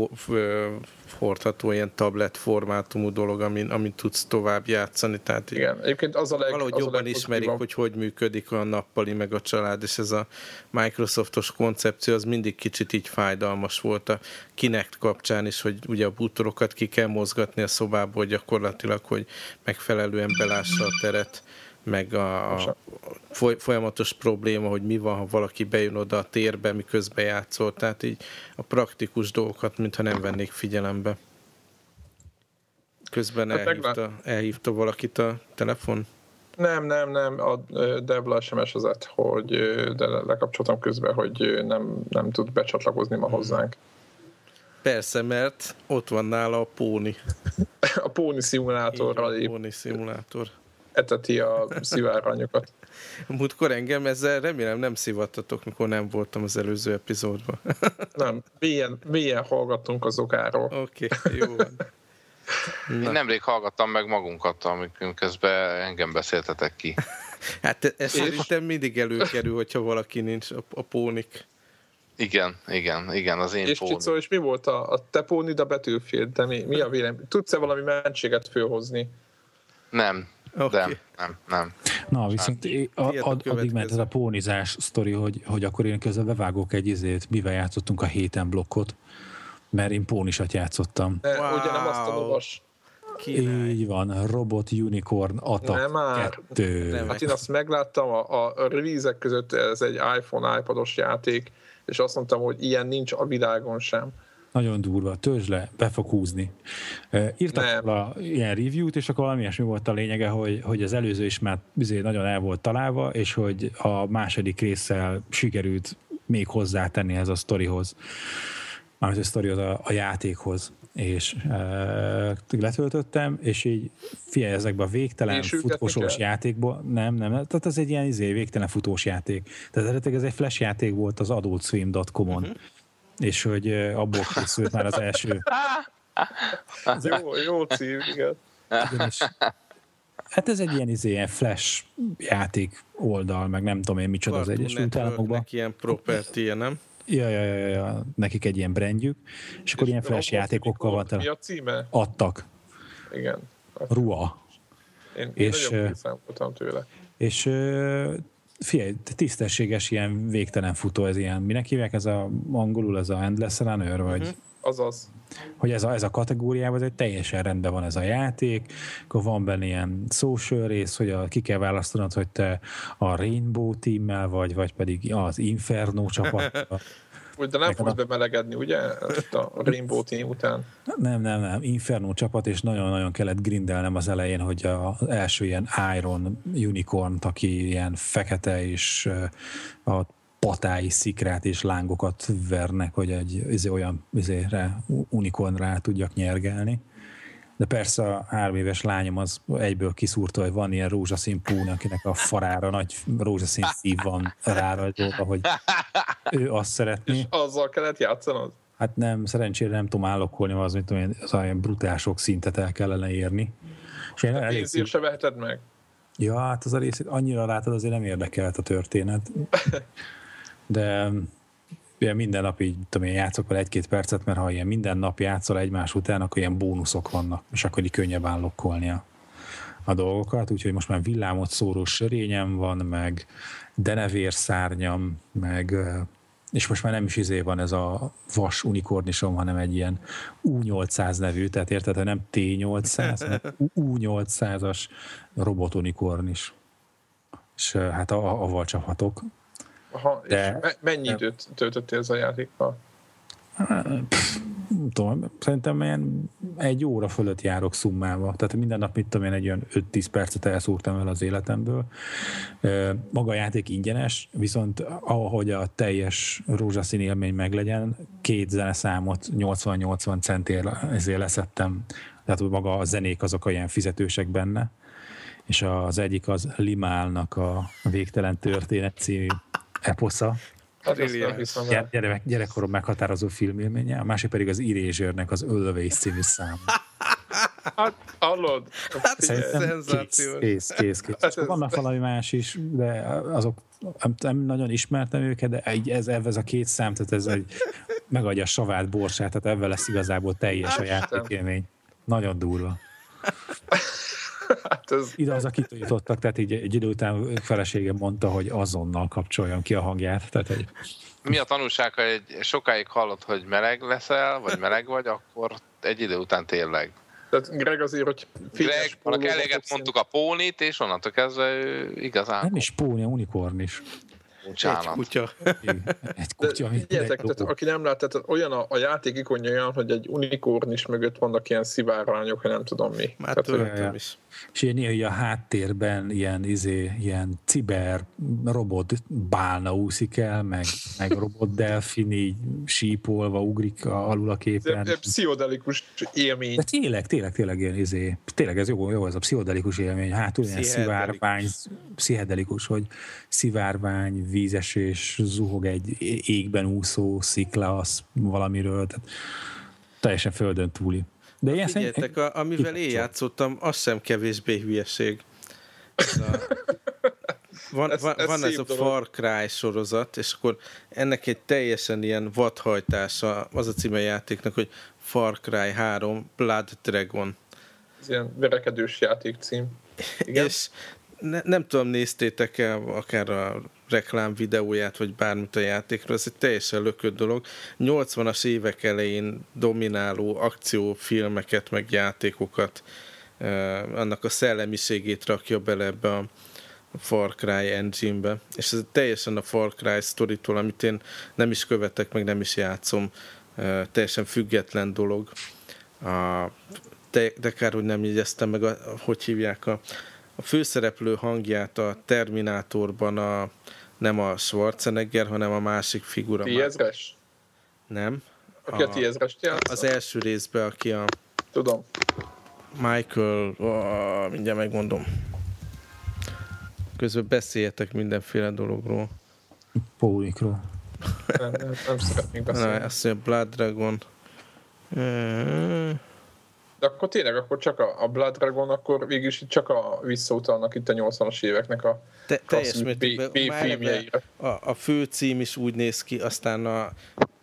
hordható ilyen tablet formátumú dolog, amin, amin tudsz tovább játszani. Tehát Igen, egyébként az a leg, valahogy az jobban a ismerik, hogy hogy működik a nappali meg a család, és ez a Microsoftos koncepció az mindig kicsit így fájdalmas volt a Kinect kapcsán is, hogy ugye a bútorokat ki kell mozgatni a szobából gyakorlatilag, hogy megfelelően belássa a teret meg a, a folyamatos probléma, hogy mi van, ha valaki bejön oda a térbe, miközben játszol, tehát így a praktikus dolgokat, mintha nem vennék figyelembe. Közben hát elhívta, elhívta valakit a telefon? Nem, nem, nem, a Devla sms hogy de lekapcsoltam közben, hogy nem, nem tud becsatlakozni ma hozzánk. Persze, mert ott van nála a Póni. a Póni szimulátorral. A Póni szimulátor eteti a sziváranyokat. Múltkor engem ezzel remélem nem szivattatok, mikor nem voltam az előző epizódban. nem, milyen, milyen hallgattunk az okáról. Oké, okay, jó van. Én nemrég hallgattam meg magunkat, amikor közben engem beszéltetek ki. hát ez szerintem mindig előkerül, hogyha valaki nincs a, a pónik. Igen, igen, igen, az én és póni. Csicó, és mi volt a, a te pónid a Battlefield? De mi, mi a vélemény? Tudsz-e valami mentséget főhozni? Nem, Okay. Nem, nem, nem. Na, viszont hát, ad, addig ment ez a pónizás sztori, hogy, hogy akkor én közben bevágok egy izét, mivel játszottunk a héten blokkot, mert én pónisat játszottam. De wow. ugye nem azt a lovas. Király. Így van, Robot Unicorn Attack nem már. 2. Nem, hát én azt megláttam, a, a release között ez egy iPhone, iPados játék, és azt mondtam, hogy ilyen nincs a világon sem. Nagyon durva, törzs le, be fog húzni. Írtak a ilyen review-t, és akkor valami ilyesmi volt a lényege, hogy, hogy az előző is már nagyon el volt találva, és hogy a második résszel sikerült még hozzátenni ez a sztorihoz, mármint a sztorihoz a, a játékhoz. és uh, letöltöttem, és így figyelj, ezekbe a végtelen futósos játékból, nem, nem, tehát ez egy ilyen izé, végtelen futós játék. Tehát eredetileg ez egy flash játék volt az adultswim.com-on, uh-huh. És hogy uh, abból készült már az első. ez jó, jó cím, igen. hát ez egy ilyen, izé, ilyen flash játék oldal, meg nem tudom én micsoda az Egyesült Államokban. ilyen property nem? Ja, ja, ja, ja, nekik egy ilyen brandjük, és, és akkor ilyen flash játékokkal van. Mi a címe? Adtak. Igen. Rua. Én, én és, nagyon tőle. És figyelj, tisztességes ilyen végtelen futó, ez ilyen, minek hívják ez a angolul, ez a endless runner, vagy? Uh-huh. Azaz. Hogy ez a, ez a kategóriában, ez egy teljesen rendben van ez a játék, akkor van benne ilyen social rész, hogy a, ki kell választanod, hogy te a Rainbow teammel vagy, vagy pedig az Inferno csapat. Úgy, de nem fogsz a... bemelegedni, ugye? A Rainbow Team után. Nem, nem, nem. Inferno csapat, és nagyon-nagyon kellett grindelnem az elején, hogy az első ilyen Iron Unicorn, aki ilyen fekete és a patái szikrát és lángokat vernek, hogy egy izé, olyan izére, unikornra tudjak nyergelni. De persze a három éves lányom az egyből kiszúrta, hogy van ilyen rózsaszín pún, akinek a farára nagy rózsaszín szív van rárajzolva, hogy ő azt szeretné. És azzal kellett játszanod? Hát nem, szerencsére nem tudom állokkolni, az, mint tudom, az olyan brutál sok szintet el kellene érni. És én elég... Pénzért se veheted meg? Ja, hát az a részét annyira látod, azért nem érdekelt a történet. de ilyen minden nap így, tudom én, játszok vele egy-két percet, mert ha ilyen minden nap játszol egymás után, akkor ilyen bónuszok vannak, és akkor így könnyebb állokkolni a, a dolgokat, úgyhogy most már villámot szóró sörényem van, meg denevérszárnyam, meg és most már nem is izé van ez a vas unikornisom, hanem egy ilyen U800 nevű, tehát érted, nem T800, hanem U800-as robot unikornis. És hát avval csaphatok. Aha, De, és mennyi időt töltöttél ez a játékkal? Nem tudom, szerintem ilyen egy óra fölött járok szummával. Tehát minden nap, mit tudom én, egy olyan 5-10 percet elszúrtam el az életemből. Maga a játék ingyenes, viszont ahogy a teljes rózsaszín élmény meglegyen, két zeneszámot 80-80 centért ezért leszettem. Tehát maga a zenék azok olyan fizetősek benne és az egyik az Limálnak a Végtelen Történet című eposza. Hát Gyere, gyere, gyerekkorom meghatározó filmélménye, a másik pedig az Irézsőrnek az Ölvés című szám. Hát, hallod? Hát, szenzáció. Kész, kész, kész. Hát ez... Vannak valami más is, de azok nem nagyon ismertem őket, de egy, ez, ez a két szám, tehát ez egy megadja a savát, borsát, tehát ebben lesz igazából teljes a játékélmény. Nagyon durva. hát ez... Ide az, akit jutottak, tehát így egy idő után feleségem mondta, hogy azonnal kapcsoljam ki a hangját. Tehát egy... Mi a tanulság, ha egy sokáig hallod, hogy meleg leszel, vagy meleg vagy, akkor egy idő után tényleg. Tehát Greg azért, hogy Greg, annak eléget mondtuk a pónit, és onnantól kezdve ő igazán... Nem is póni, a unikorn is. Bocsánat. Egy kutya. egy kutya, mint Figyeljetek, tehát, aki nem lát, tehát olyan a, a játék ikonja olyan, hogy egy unikorn is mögött vannak ilyen szivárványok, hogy nem tudom mi. Már tehát, is. És ilyen néha a háttérben ilyen, izé, ilyen ciber robot bálna úszik el, meg, meg robot delfin így sípolva ugrik alul a képen. Ez, ez pszichodelikus élmény. De tényleg, tényleg, tényleg ilyen izé, tényleg ez jó, jó ez a pszichodelikus élmény. Hát ilyen szivárvány, pszichedelikus, hogy szivárvány, vízesés, zuhog egy égben úszó szikla, az valamiről, tehát teljesen földön túli. De ilyen Figyeljetek, a, amivel én játszottam, az sem kevésbé hülyeség. Ez a, van ez, van, ez, van ez a Far Cry sorozat, és akkor ennek egy teljesen ilyen vadhajtása, az a címe játéknak, hogy Far Cry 3 Blood Dragon. Ez ilyen verekedős játékcím. Igen? És ne, nem tudom, néztétek el akár a reklám videóját, vagy bármit a játékról, ez egy teljesen lökött dolog. 80-as évek elején domináló akciófilmeket, meg játékokat, annak a szellemiségét rakja bele ebbe a Far Cry engine-be, és ez teljesen a Far Cry sztoritól, amit én nem is követek, meg nem is játszom, teljesen független dolog. De, de kár, hogy nem jegyeztem meg, a, hogy hívják a a főszereplő hangját a Terminátorban a, nem a Schwarzenegger, hanem a másik figura. Tízezres? Nem. Aki a, a Tiezrest Az első részben, aki a... Tudom. Michael... Oh, mindjárt megmondom. Közben beszéljetek mindenféle dologról. Pólikról. Nem, nem, nem szeretnék beszélni. Na, azt mondja, Blood Dragon. De akkor tényleg, akkor csak a, a Blood Dragon, akkor végülis csak a visszautalnak itt a 80-as éveknek a Te, teljes B-filmjeire. A, a fő cím is úgy néz ki, aztán a,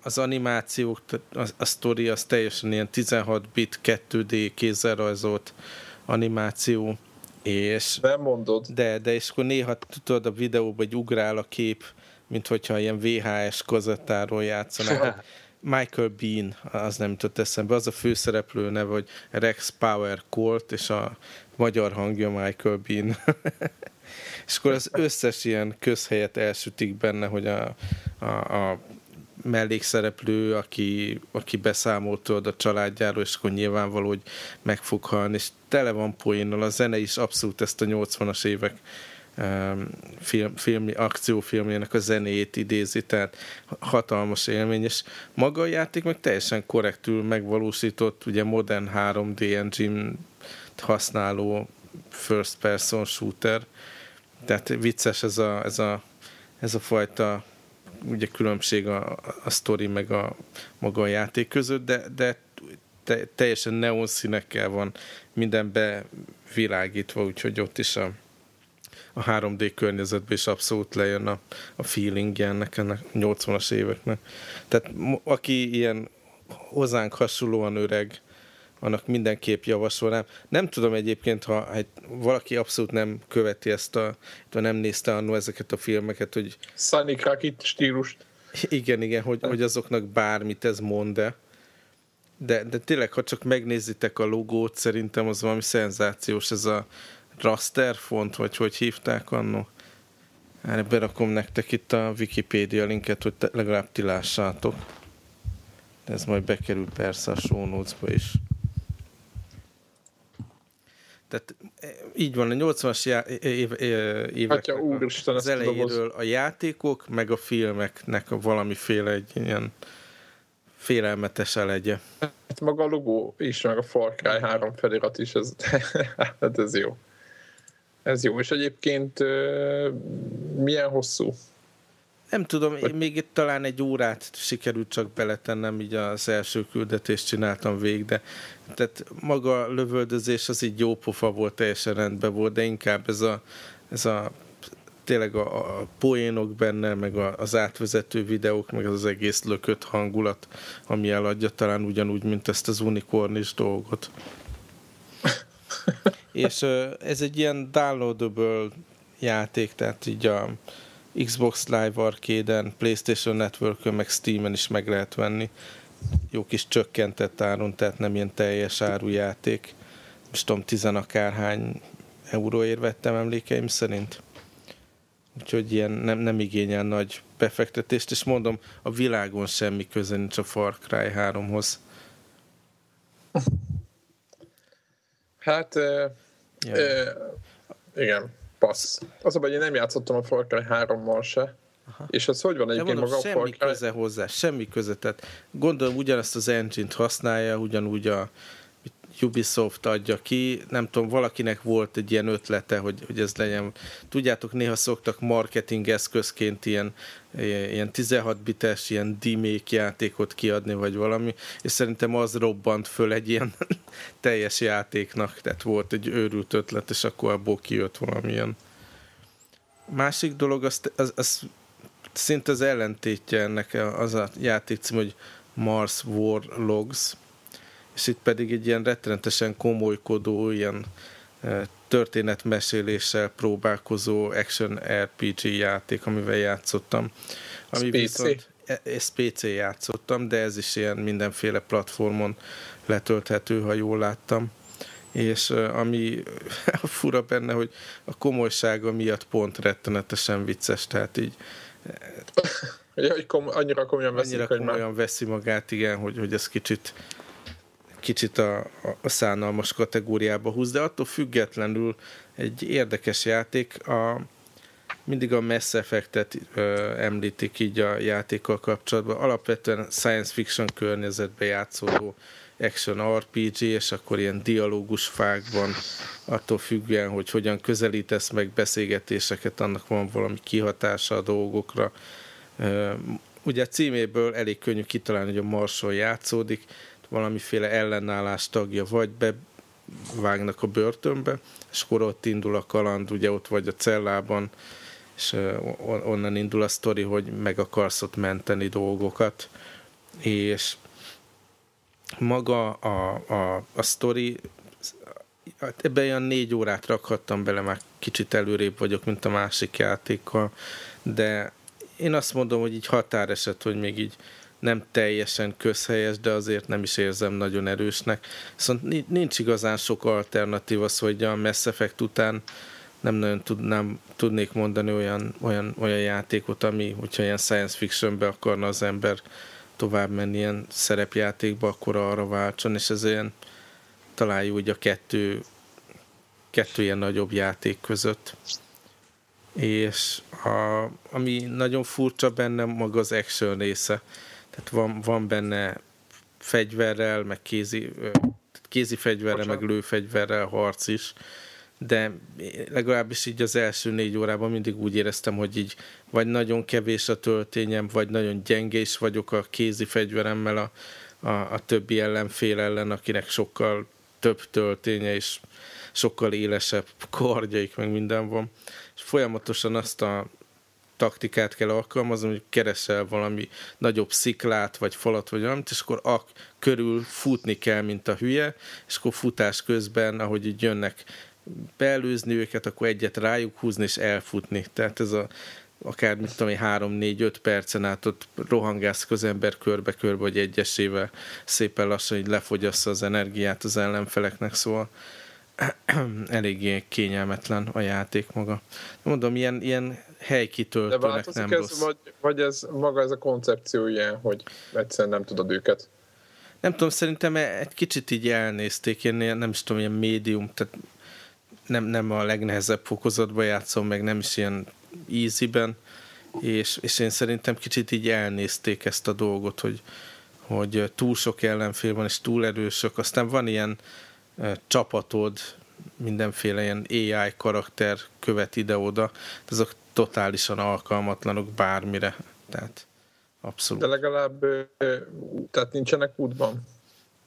az animációk, a, a sztori az teljesen ilyen 16 bit 2D kézzelrajzolt animáció, és... Nem mondod. De, de és akkor néha tudod a videóban, hogy ugrál a kép, mint hogyha ilyen VHS kazettáról játszanak. Michael Bean, az nem jutott eszembe, az a főszereplő neve, hogy Rex Power Colt, és a magyar hangja Michael Bean. és akkor az összes ilyen közhelyet elsütik benne, hogy a, a, a mellékszereplő, aki, aki beszámolt a családjáról, és akkor nyilvánvaló, hogy meg fog halni, és tele van poénnal, a zene is abszolút ezt a 80-as évek film, film, akciófilmjének a zenéjét idézi, tehát hatalmas élmény, és maga a játék meg teljesen korrektül megvalósított, ugye modern 3D engine használó first person shooter, tehát vicces ez a, ez a, ez a fajta ugye különbség a, a sztori meg a maga a játék között, de, de te, teljesen neon színekkel van minden bevilágítva, úgyhogy ott is a, a 3D környezetben is abszolút lejön a, a feeling ennek, ennek 80-as éveknek. Tehát aki ilyen hozzánk hasonlóan öreg, annak mindenképp javasolnám. Nem tudom egyébként, ha hát valaki abszolút nem követi ezt a, nem nézte annó ezeket a filmeket, hogy... Sunny Krakit stílust. Igen, igen, hogy, hogy azoknak bármit ez mond -e. De, de tényleg, ha csak megnézitek a logót, szerintem az valami szenzációs, ez a raster font, vagy hogy hívták annó. Erre berakom nektek itt a Wikipédia linket, hogy te, legalább ti lássátok. De ez majd bekerül persze a show is. Tehát e, így van, a 80-as já- év, évek Úristen, az elejéről a játékok, meg a filmeknek a valamiféle egy ilyen félelmetes elegye. Hát maga a logó is, meg a Far Cry 3 felirat is, ez, hát ez jó. Ez jó, és egyébként milyen hosszú? Nem tudom, én még itt talán egy órát sikerült csak beletennem, így az első küldetést csináltam végig, de tehát maga a lövöldözés az így jó pofa volt, teljesen rendben volt, de inkább ez a, ez a tényleg a, a poénok benne, meg a, az átvezető videók, meg az, az egész lökött hangulat, ami eladja talán ugyanúgy, mint ezt az unikornis dolgot. És ez egy ilyen downloadable játék, tehát így a Xbox Live Arcade-en, Playstation Network-ön, meg Steam-en is meg lehet venni. Jó kis csökkentett áron, tehát nem ilyen teljes áru játék. Most tudom, tizenakárhány euróért vettem emlékeim szerint. Úgyhogy ilyen nem, nem igényel nagy befektetést, és mondom, a világon semmi köze nincs a Far Cry 3-hoz. Hát, e, e, igen, passz. Az a baj, én nem játszottam a Far Cry 3-mal se. Aha. És ez hogy van egyébként mondom, maga a Far Cry? Semmi köze hozzá, semmi köze. Tehát gondolom ugyanezt az engine-t használja, ugyanúgy a Ubisoft adja ki, nem tudom, valakinek volt egy ilyen ötlete, hogy, hogy ez legyen. Tudjátok, néha szoktak marketing eszközként ilyen, ilyen 16 bites, ilyen d játékot kiadni, vagy valami, és szerintem az robbant föl egy ilyen teljes játéknak, tehát volt egy őrült ötlet, és akkor abból kijött valamilyen. Másik dolog, az, az, az szinte az ellentétje ennek az a játék cím, hogy Mars War Logs, és itt pedig egy ilyen rettenetesen komolykodó, ilyen e, történetmeséléssel próbálkozó action RPG játék, amivel játszottam. Ami PC. viszont e, ezt PC játszottam, de ez is ilyen mindenféle platformon letölthető, ha jól láttam. És e, ami fura benne, hogy a komolysága miatt pont rettenetesen vicces, tehát így Ja, hogy kom- annyira komolyan veszik, annyira komolyan már... veszi magát, igen, hogy, hogy ez kicsit kicsit a, a szánalmas kategóriába húz, de attól függetlenül egy érdekes játék. A, mindig a Mass Effect-et ö, említik így a játékkal kapcsolatban. Alapvetően science fiction környezetben játszódó action RPG, és akkor ilyen dialógus fákban, attól függően, hogy hogyan közelítesz meg beszélgetéseket, annak van valami kihatása a dolgokra. Ugye a címéből elég könnyű kitalálni, hogy a Marson játszódik, valamiféle ellenállás tagja, vagy bevágnak a börtönbe, és akkor ott indul a kaland, ugye ott vagy a cellában, és onnan indul a sztori, hogy meg akarsz ott menteni dolgokat, és maga a, a, a sztori, ebben olyan négy órát rakhattam bele, már kicsit előrébb vagyok, mint a másik játékkal, de én azt mondom, hogy így határeset, hogy még így nem teljesen közhelyes, de azért nem is érzem nagyon erősnek. Viszont nincs igazán sok alternatíva, az, hogy a Mass Effect után nem nagyon tudnám, tudnék mondani olyan, olyan, olyan játékot, ami, hogyha ilyen science fictionbe akarna az ember tovább menni ilyen szerepjátékba, akkor arra váltson, és ez ilyen találjuk úgy a kettő, kettő ilyen nagyobb játék között. És a, ami nagyon furcsa benne maga az action része. Tehát van, van benne fegyverrel, meg kézi, kézi fegyverrel, Bocsánat. meg lőfegyverrel harc is, de legalábbis így az első négy órában mindig úgy éreztem, hogy így vagy nagyon kevés a töltényem, vagy nagyon gyengés vagyok a kézi fegyveremmel a, a, a többi ellenfél ellen, akinek sokkal több tölténye és sokkal élesebb kardjaik, meg minden van. És folyamatosan azt a taktikát kell alkalmazni, hogy keresel valami nagyobb sziklát, vagy falat, vagy valamit, és akkor a körül futni kell, mint a hülye, és akkor futás közben, ahogy így jönnek beelőzni őket, akkor egyet rájuk húzni és elfutni. Tehát ez a akár, mit tudom, 3-4-5 percen át ott rohangálsz az ember körbe-körbe, hogy egyesével szépen lassan így lefogyassza az energiát az ellenfeleknek, szóval eléggé kényelmetlen a játék maga. Mondom, ilyen, ilyen helykitöltőnek nem ez, rossz. Vagy, vagy ez maga ez a koncepció ilyen, hogy egyszerűen nem tudod őket? Nem tudom, szerintem egy kicsit így elnézték, én nem is tudom, ilyen médium, tehát nem, nem a legnehezebb fokozatban játszom, meg nem is ilyen easy-ben, és, és én szerintem kicsit így elnézték ezt a dolgot, hogy, hogy túl sok ellenfél van, és túl erősök. Aztán van ilyen csapatod, mindenféle ilyen AI karakter követ ide-oda, azok totálisan alkalmatlanok bármire. Tehát abszolút. De legalább tehát nincsenek útban.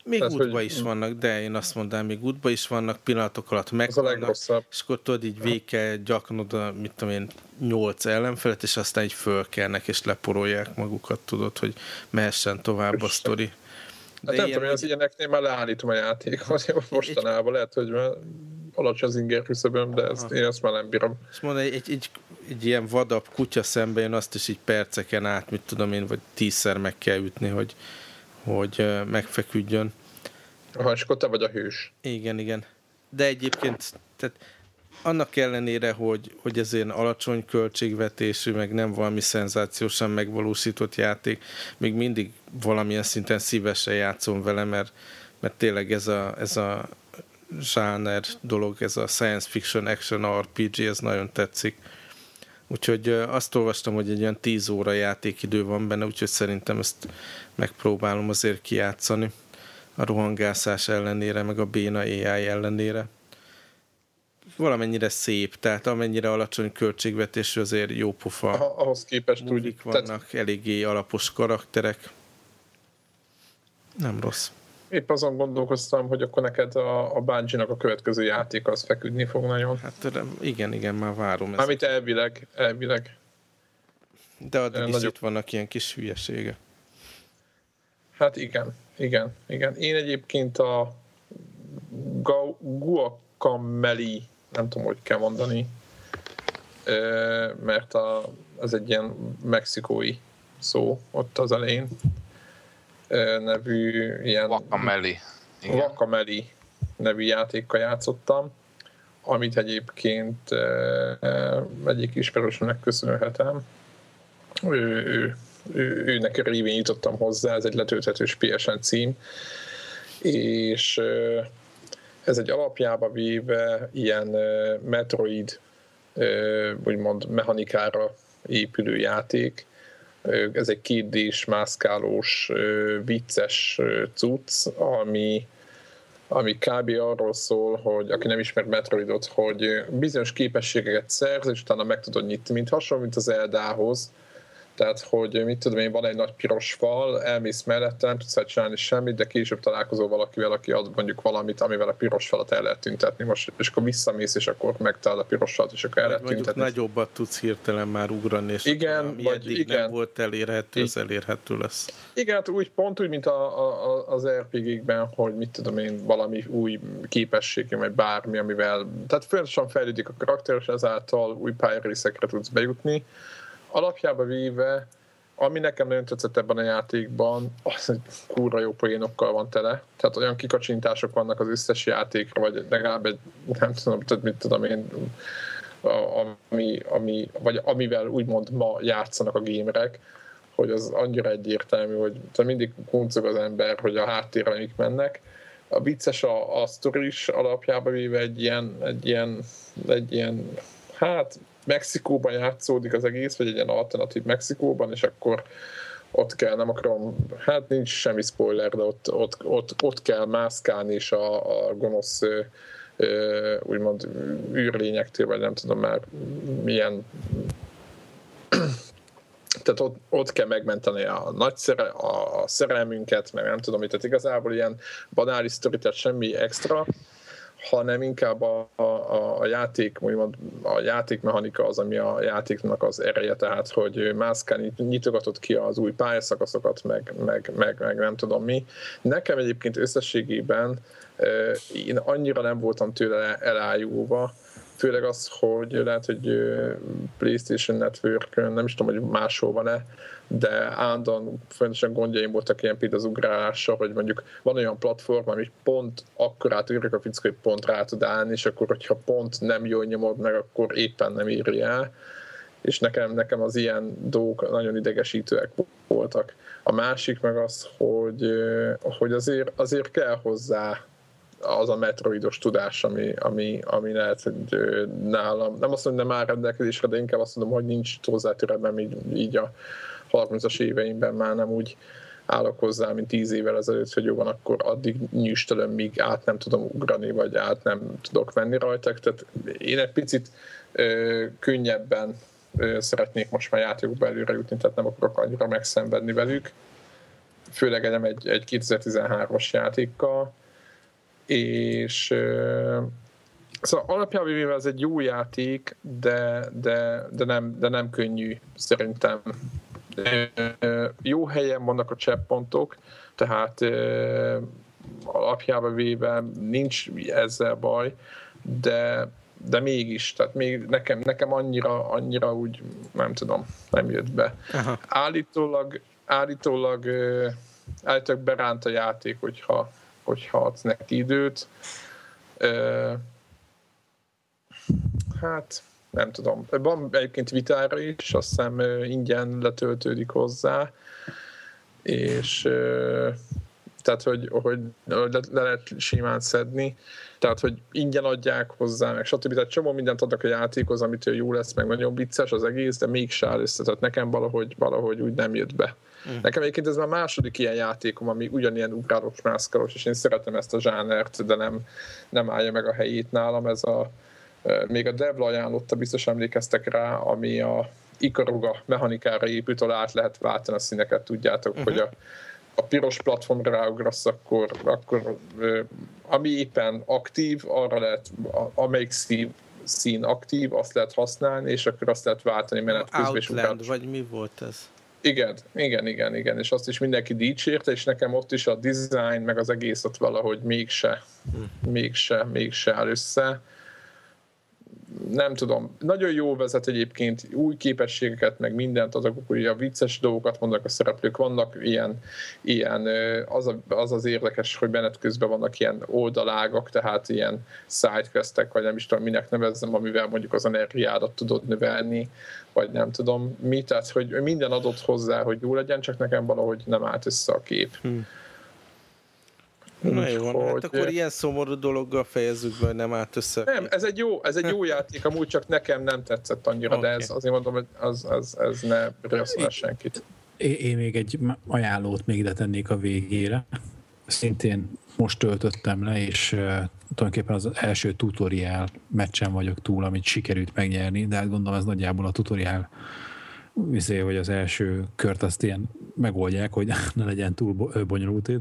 Még Tehát, útba hogy... is vannak, de én azt mondanám, még útba is vannak, pillanatok alatt megvannak, és akkor tudod, így kell gyaknod mit tudom én, nyolc ellenfelet, és aztán így fölkelnek, és leporolják magukat, tudod, hogy mehessen tovább a sztori. De hát nem tudom, hogy... az ilyeneknél már leállítom a játékot, mostanában lehet, hogy már alacsony az inger küszöböm, de ezt, én ezt már nem bírom. És mondom, egy, egy, egy, egy ilyen vadabb kutya szemben én azt is így perceken át, mit tudom én, vagy tízszer meg kell ütni, hogy, hogy megfeküdjön. Aha, és akkor te vagy a hős. Igen, igen. De egyébként, tehát annak ellenére, hogy, hogy ez ilyen alacsony költségvetésű, meg nem valami szenzációsan megvalósított játék, még mindig valamilyen szinten szívesen játszom vele, mert, mert tényleg ez a, ez a zsáner dolog, ez a science fiction action RPG, ez nagyon tetszik. Úgyhogy azt olvastam, hogy egy olyan 10 óra játékidő van benne, úgyhogy szerintem ezt megpróbálom azért kijátszani a rohangászás ellenére, meg a béna AI ellenére. Valamennyire szép, tehát amennyire alacsony költségvetésű, azért jó pofa. ahhoz képest úgy. vannak, tehát... eléggé alapos karakterek. Nem rossz. Épp azon gondolkoztam, hogy akkor neked a, a bungie a következő játék az feküdni fog nagyon. Hát igen, igen, már várom ezt. Amit elvileg, elvileg. De addig is nagyobb... itt vannak ilyen kis hülyesége. Hát igen, igen, igen. Én egyébként a guacameli, nem tudom, hogy kell mondani, mert a, az egy ilyen mexikói szó ott az elején nevű ilyen... Guacameli. Guacameli nevű játékkal játszottam, amit egyébként egyik ismerősömnek köszönhetem. Ő, ő ő, őnek révén jutottam hozzá, ez egy letölthetős PSN cím, és ez egy alapjába véve ilyen Metroid úgymond mechanikára épülő játék. Ez egy kétdés, mászkálós, vicces cucc, ami, ami kb. arról szól, hogy aki nem ismer Metroidot, hogy bizonyos képességeket szerz, és utána meg tudod nyitni, mint hasonló, mint az Eldához, tehát, hogy mit tudom én, van egy nagy piros fal, elmész mellette, nem tudsz csinálni semmit, de később találkozol valakivel, aki ad mondjuk valamit, amivel a piros falat el lehet tüntetni. Most, és akkor visszamész, és akkor megtalál a piros falat, és akkor el lehet tüntetni. nagyobbat tudsz hirtelen már ugrani, és igen, ami vagy eddig igen. nem volt elérhető, az elérhető lesz. Igen, hát úgy, pont úgy, mint a, a, az RPG-kben, hogy mit tudom én, valami új képesség, vagy bármi, amivel, tehát folyamatosan fejlődik a karakter, és ezáltal új pályarészekre tudsz bejutni alapjába véve, ami nekem nagyon tetszett ebben a játékban, az, hogy kurva jó poénokkal van tele. Tehát olyan kikacsintások vannak az összes játékra, vagy legalább egy, nem tudom, tehát mit tudom én, ami, ami, vagy amivel úgymond ma játszanak a gémerek, hogy az annyira egyértelmű, hogy mindig kuncog az ember, hogy a háttérre mik mennek. A vicces a, a sztori is alapjába véve egy ilyen, egy ilyen, egy ilyen hát Mexikóban játszódik az egész, vagy egy ilyen alternatív Mexikóban, és akkor ott kell, nem akarom, hát nincs semmi spoiler, de ott, ott, ott, ott kell mászkálni, és a, a gonosz ö, úgymond űrlényektől, vagy nem tudom már milyen. Tehát ott, ott kell megmenteni a nagy szere, a szerelmünket, meg nem tudom tehát igazából ilyen banális sztori, tehát semmi extra, hanem inkább a, a, a játék, úgymond a játékmechanika az, ami a játéknak az ereje, tehát hogy mászkálni nyitogatott ki az új pályaszakaszokat, meg, meg, meg, meg nem tudom mi. Nekem egyébként összességében én annyira nem voltam tőle elájulva, főleg az, hogy lehet, hogy PlayStation Network, nem is tudom, hogy máshol van-e, de állandóan folyamatosan gondjaim voltak ilyen például az ugrálással, hogy mondjuk van olyan platform, ami pont akkorát ugrik a fickó, hogy pont rá tud állni, és akkor, hogyha pont nem jól nyomod meg, akkor éppen nem éri el és nekem, nekem az ilyen dolgok nagyon idegesítőek voltak. A másik meg az, hogy, hogy azért, azért kell hozzá az a metroidos tudás, ami, ami, ami lehet, hogy nálam, nem azt mondom, nem áll rendelkezésre, de inkább azt mondom, hogy nincs hozzá türelmem így, így a 30-as éveimben már nem úgy állok hozzá, mint 10 évvel ezelőtt, hogy jó van, akkor addig nyűstelöm, míg át nem tudom ugrani, vagy át nem tudok venni rajta. Tehát én egy picit ö, könnyebben ö, szeretnék most már játékokba előre jutni, tehát nem akarok annyira megszenvedni velük. Főleg nem egy, egy 2013-as játékkal és Szóval alapjában véve ez egy jó játék, de, de, de, nem, de nem könnyű szerintem. Jó helyen vannak a csepppontok, tehát alapjában véve nincs ezzel baj, de, de mégis, tehát még nekem, nekem annyira, annyira úgy, nem tudom, nem jött be. Aha. Állítólag, állítólag, állítólag beránt a játék, hogyha hogyha adsz neki időt. Hát, nem tudom. Van egyébként vitára is, azt hiszem ingyen letöltődik hozzá, és tehát, hogy, hogy le, le lehet simán szedni, tehát, hogy ingyen adják hozzá, meg stb. Tehát csomó mindent adnak a játékhoz, amitől jó lesz, meg nagyon vicces az egész, de mégse áll össze. Tehát nekem valahogy, valahogy úgy nem jött be. Mm. Nekem egyébként ez már második ilyen játékom, ami ugyanilyen ugrálós, mászkálós, és én szeretem ezt a zsánert, de nem, nem állja meg a helyét nálam. Ez a, még a Devla ajánlotta, biztos emlékeztek rá, ami a Ikaruga mechanikára épült, ahol át lehet váltani a színeket, tudjátok, uh-huh. hogy a, a piros platformra ráugrasz, akkor, akkor ami éppen aktív, arra lehet, amelyik szín, szín aktív, azt lehet használni, és akkor azt lehet váltani menet közben. Outland, vagy mi volt ez? Igen, igen, igen, igen, és azt is mindenki dicsérte, és nekem ott is a design, meg az egész ott valahogy mégse, hm. mégse, mégse áll össze nem tudom, nagyon jó vezet egyébként, új képességeket, meg mindent adok, hogy a vicces dolgokat mondanak a szereplők, vannak ilyen, ilyen az, a, az az érdekes, hogy benned közben vannak ilyen oldalágak, tehát ilyen sidequestek, vagy nem is tudom, minek nevezzem, amivel mondjuk az energiádat tudod növelni, vagy nem tudom mi, tehát hogy minden adott hozzá, hogy jó legyen, csak nekem valahogy nem állt össze a kép. Hmm. Na jó, hogy... hát akkor ilyen szomorú dologgal fejezzük be, hogy nem állt össze. Nem, ez egy jó, ez egy jó játék, amúgy csak nekem nem tetszett annyira, okay. de ez azért mondom, hogy az, az, ez ne rösszol senkit. Én, én még egy ajánlót még ide tennék a végére. Szintén most töltöttem le, és uh, tulajdonképpen az első tutoriál meccsen vagyok túl, amit sikerült megnyerni, de hát gondolom ez nagyjából a tutoriál viszont, hogy az első kört azt ilyen megoldják, hogy ne legyen túl bonyolult.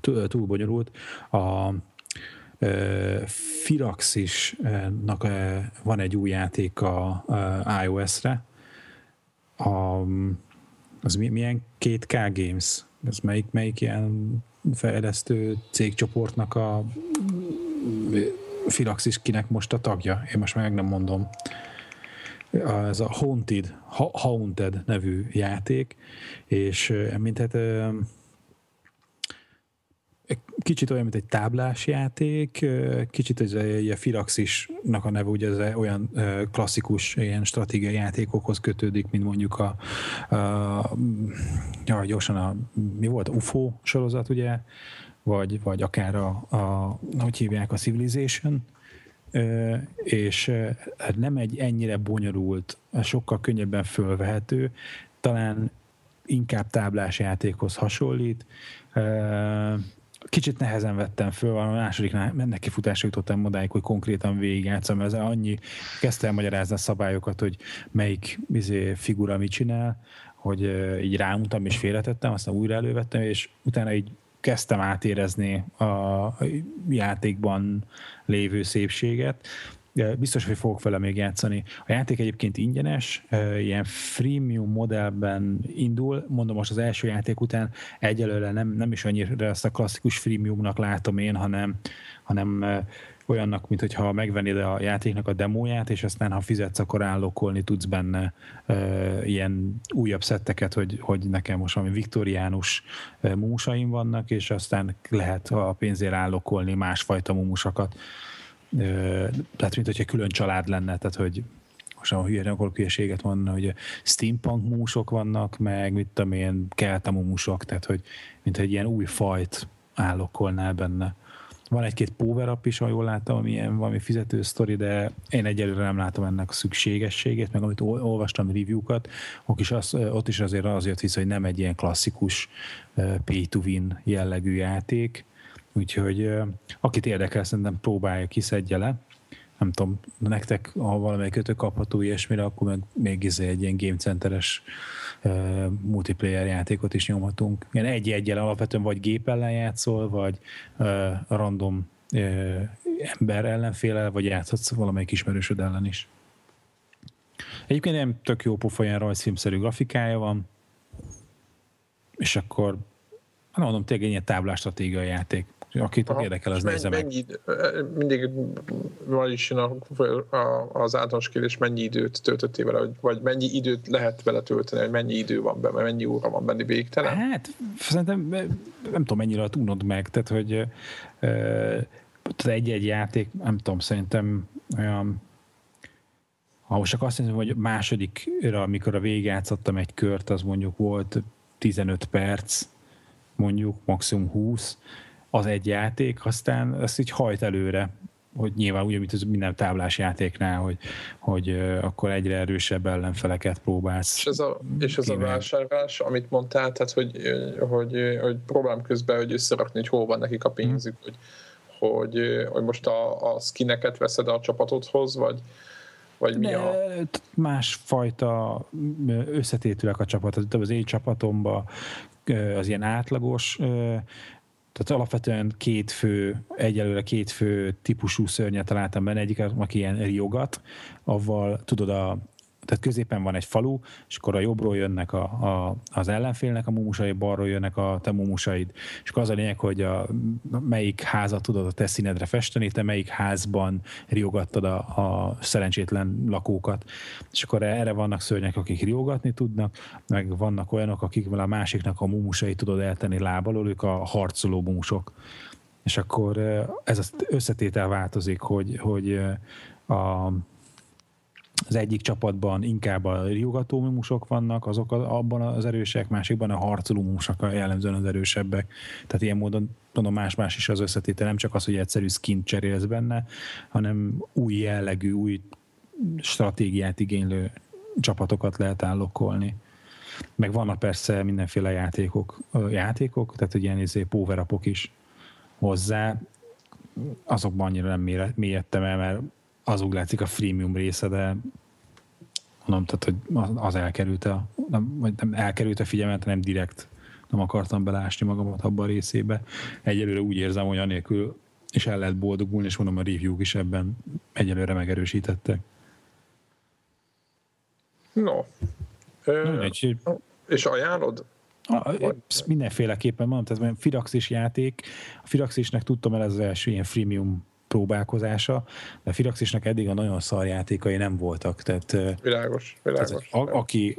Túl bonyolult. A Firaxisnak van egy új játék a iOS-re, a, az milyen 2K Games? Ez melyik, melyik ilyen fejlesztő cégcsoportnak a Firaxis kinek most a tagja? Én most meg nem mondom ez a Haunted, Haunted nevű játék, és mint hát kicsit olyan, mint egy táblás játék, kicsit ez a Firaxisnak a neve, ugye ez olyan klasszikus ilyen stratégiai játékokhoz kötődik, mint mondjuk a, a, a gyorsan a, mi volt, a UFO sorozat, ugye, vagy, vagy akár a, a, hogy hívják, a Civilization, és hát nem egy ennyire bonyolult, sokkal könnyebben fölvehető, talán inkább táblás játékhoz hasonlít. Kicsit nehezen vettem föl, a második neki futásra jutottam odáig, hogy konkrétan végigjátszom, mert ez annyi, kezdte el magyarázni a szabályokat, hogy melyik izé, figura mit csinál, hogy így rámutam és félretettem, aztán újra elővettem, és utána így kezdtem átérezni a játékban lévő szépséget. Biztos, hogy fogok vele még játszani. A játék egyébként ingyenes, ilyen freemium modellben indul, mondom most az első játék után egyelőre nem, nem is annyira ezt a klasszikus freemiumnak látom én, hanem, hanem olyannak, mint hogyha megvennéd a játéknak a demóját, és aztán ha fizetsz, akkor állokolni tudsz benne e, ilyen újabb szetteket, hogy, hogy nekem most valami viktoriánus mumusaim vannak, és aztán lehet a pénzért állokolni másfajta mumusokat. E, tehát, mint hogyha külön család lenne, tehát, hogy most a hülye, akkor hülyeséget mondani, hogy steampunk mumusok vannak, meg mit tudom én, keltamumusok, tehát, hogy mint egy ilyen új fajt állokolnál benne. Van egy-két power up is, ha jól láttam, ami ilyen valami fizető sztori, de én egyelőre nem látom ennek a szükségességét, meg amit olvastam review-kat, ott is, az, azért az jött vissza, hogy nem egy ilyen klasszikus pay-to-win jellegű játék, úgyhogy akit érdekel, szerintem próbálja, kiszedje le nem tudom, nektek, ha valamelyik kötő kapható ilyesmire, akkor meg még izé egy ilyen game centeres uh, multiplayer játékot is nyomhatunk. Ilyen egy-egyel alapvetően vagy gép ellen játszol, vagy uh, random uh, ember ellenféle, vagy játszhatsz valamelyik ismerősöd ellen is. Egyébként nem tök jó pofa, ilyen rajzfilmszerű grafikája van, és akkor, nem mondom, tényleg egy ilyen táblástratégiai játék akit Aha, érdekel, az nézze meg. Mennyi, mindig van is a, a, az általános kérdés, mennyi időt töltöttél vele, vagy mennyi időt lehet vele tölteni, hogy mennyi idő van benne, mennyi óra van benne végtelen? Hát, szerintem nem tudom, mennyire unod meg, tehát, hogy egy-egy játék, nem tudom, szerintem olyan ha most csak azt mondom, hogy másodikra, amikor a végigjátszottam egy kört, az mondjuk volt 15 perc, mondjuk maximum 20, az egy játék, aztán ezt így hajt előre, hogy nyilván úgy, mint az minden táblás játéknál, hogy, hogy akkor egyre erősebb ellenfeleket próbálsz. És ez a, és ez a vásárlás, amit mondtál, tehát hogy, hogy, hogy próbálom közben, hogy összerakni, hogy hol van nekik a pénzük, hmm. hogy, hogy, hogy most a, a skineket veszed a csapatodhoz, vagy, vagy mi De, a... Másfajta összetétülek a csapat. Az én csapatomban az ilyen átlagos tehát alapvetően két fő, egyelőre két fő típusú szörnyet találtam benne, egyik, aki ilyen riogat, avval tudod a tehát középen van egy falu, és akkor a jobbról jönnek a, a, az ellenfélnek a mumusai, balról jönnek a te mumusaid. És akkor az a lényeg, hogy a, melyik házat tudod a te színedre festeni, te melyik házban riogattad a, a szerencsétlen lakókat. És akkor erre vannak szörnyek, akik riogatni tudnak, meg vannak olyanok, akik a másiknak a mumusai tudod eltenni lábalól, ők a harcoló mumusok. És akkor ez az összetétel változik, hogy, hogy a az egyik csapatban inkább a riogató mumusok vannak, azok abban az erősek, másikban a harcoló mumusok a jellemzően az erősebbek. Tehát ilyen módon mondom, más-más is az összetétel, nem csak az, hogy egyszerű skin cserélsz benne, hanem új jellegű, új stratégiát igénylő csapatokat lehet állokkolni. Meg vannak persze mindenféle játékok, játékok tehát ilyen izé, power is hozzá. Azokban annyira nem mélyedtem el, mert az úgy látszik a freemium része, de mondom, tehát, hogy az elkerült a, nem, vagy nem elkerült a figyelmet, nem direkt nem akartam belásni magamat abban a részébe. Egyelőre úgy érzem, hogy anélkül és el lehet boldogulni, és mondom, a review is ebben egyelőre megerősítettek. No. Ö, egy, és ajánlod? A, mindenféleképpen mondom, tehát Firaxis játék, a Firaxisnek tudtam el ez az első ilyen freemium próbálkozása, de a Firaxisnek eddig a nagyon szar játékai nem voltak. Tehát, világos, világos. Tehát, a, aki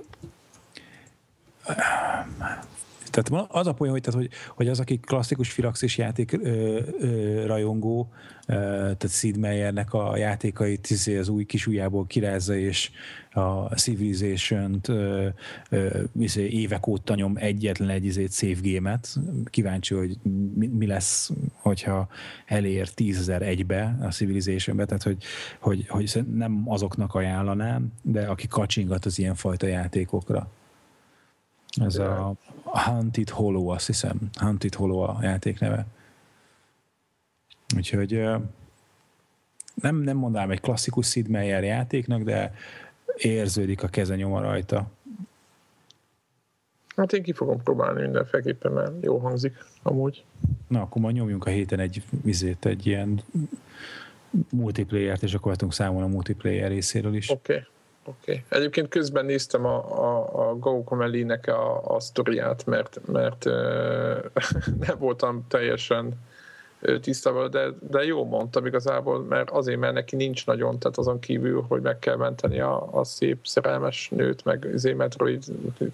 tehát az a poén, hogy, tehát, hogy, hogy az, aki klasszikus Firaxis játék ö, ö, rajongó, ö, tehát Sid Meiernek a játékait izé, az új kis ujjából kirázza, és a Civilization-t ö, ö, izé, évek óta nyom egyetlen egy izé, save game-et. Kíváncsi, hogy mi, mi lesz, hogyha elér 10.001-be a Civilization-be, tehát hogy, hogy, hogy nem azoknak ajánlanám, de aki kacsingat az ilyenfajta játékokra. Ez a Hunted Hollow, azt hiszem. Hunted Hollow a játék neve. Úgyhogy nem, nem mondanám egy klasszikus Sid Meier játéknak, de érződik a kezenyoma rajta. Hát én ki fogom próbálni mindenféleképpen, mert jó hangzik amúgy. Na, akkor majd nyomjunk a héten egy vizét, egy ilyen multiplayer-t, és akkor vettünk számon a multiplayer részéről is. Oké. Okay. Oké. Okay. Egyébként közben néztem a, a, a Go Comely-nek a, a sztoriát, mert, mert nem voltam teljesen tisztában, de, de jó mondtam igazából, mert azért, mert neki nincs nagyon, tehát azon kívül, hogy meg kell menteni a, a szép szerelmes nőt, meg azért Metroid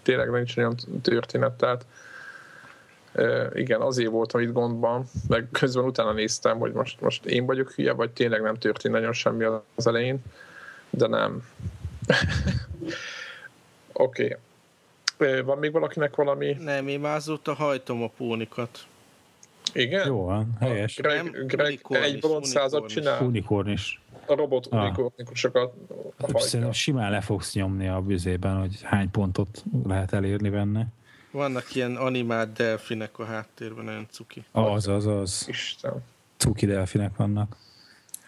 tényleg nincs nagyon történet, tehát igen, azért voltam itt gondban, meg közben utána néztem, hogy most, most én vagyok hülye, vagy tényleg nem történt nagyon semmi az elején, de nem, Oké. Okay. Van még valakinek valami? Nem, én már azóta hajtom a pónikat. Igen? Jó van, helyes. A Greg, nem, Greg egy bronzszázat csinál. Unikorn is. A robot ah. unikornikusokat Szerintem simán le fogsz nyomni a vizében, hogy hány pontot lehet elérni benne. Vannak ilyen animált delfinek a háttérben, nagyon cuki. Az, az, az. Isten. Cuki delfinek vannak.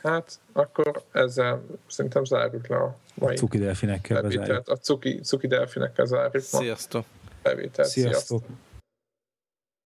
Hát, akkor ezzel szerintem zárjuk le a mai a cuki delfinekkel A cuki, cuki delfinekkel zárjuk Sziasztok! Bevételt. Sziasztok! Sziasztok.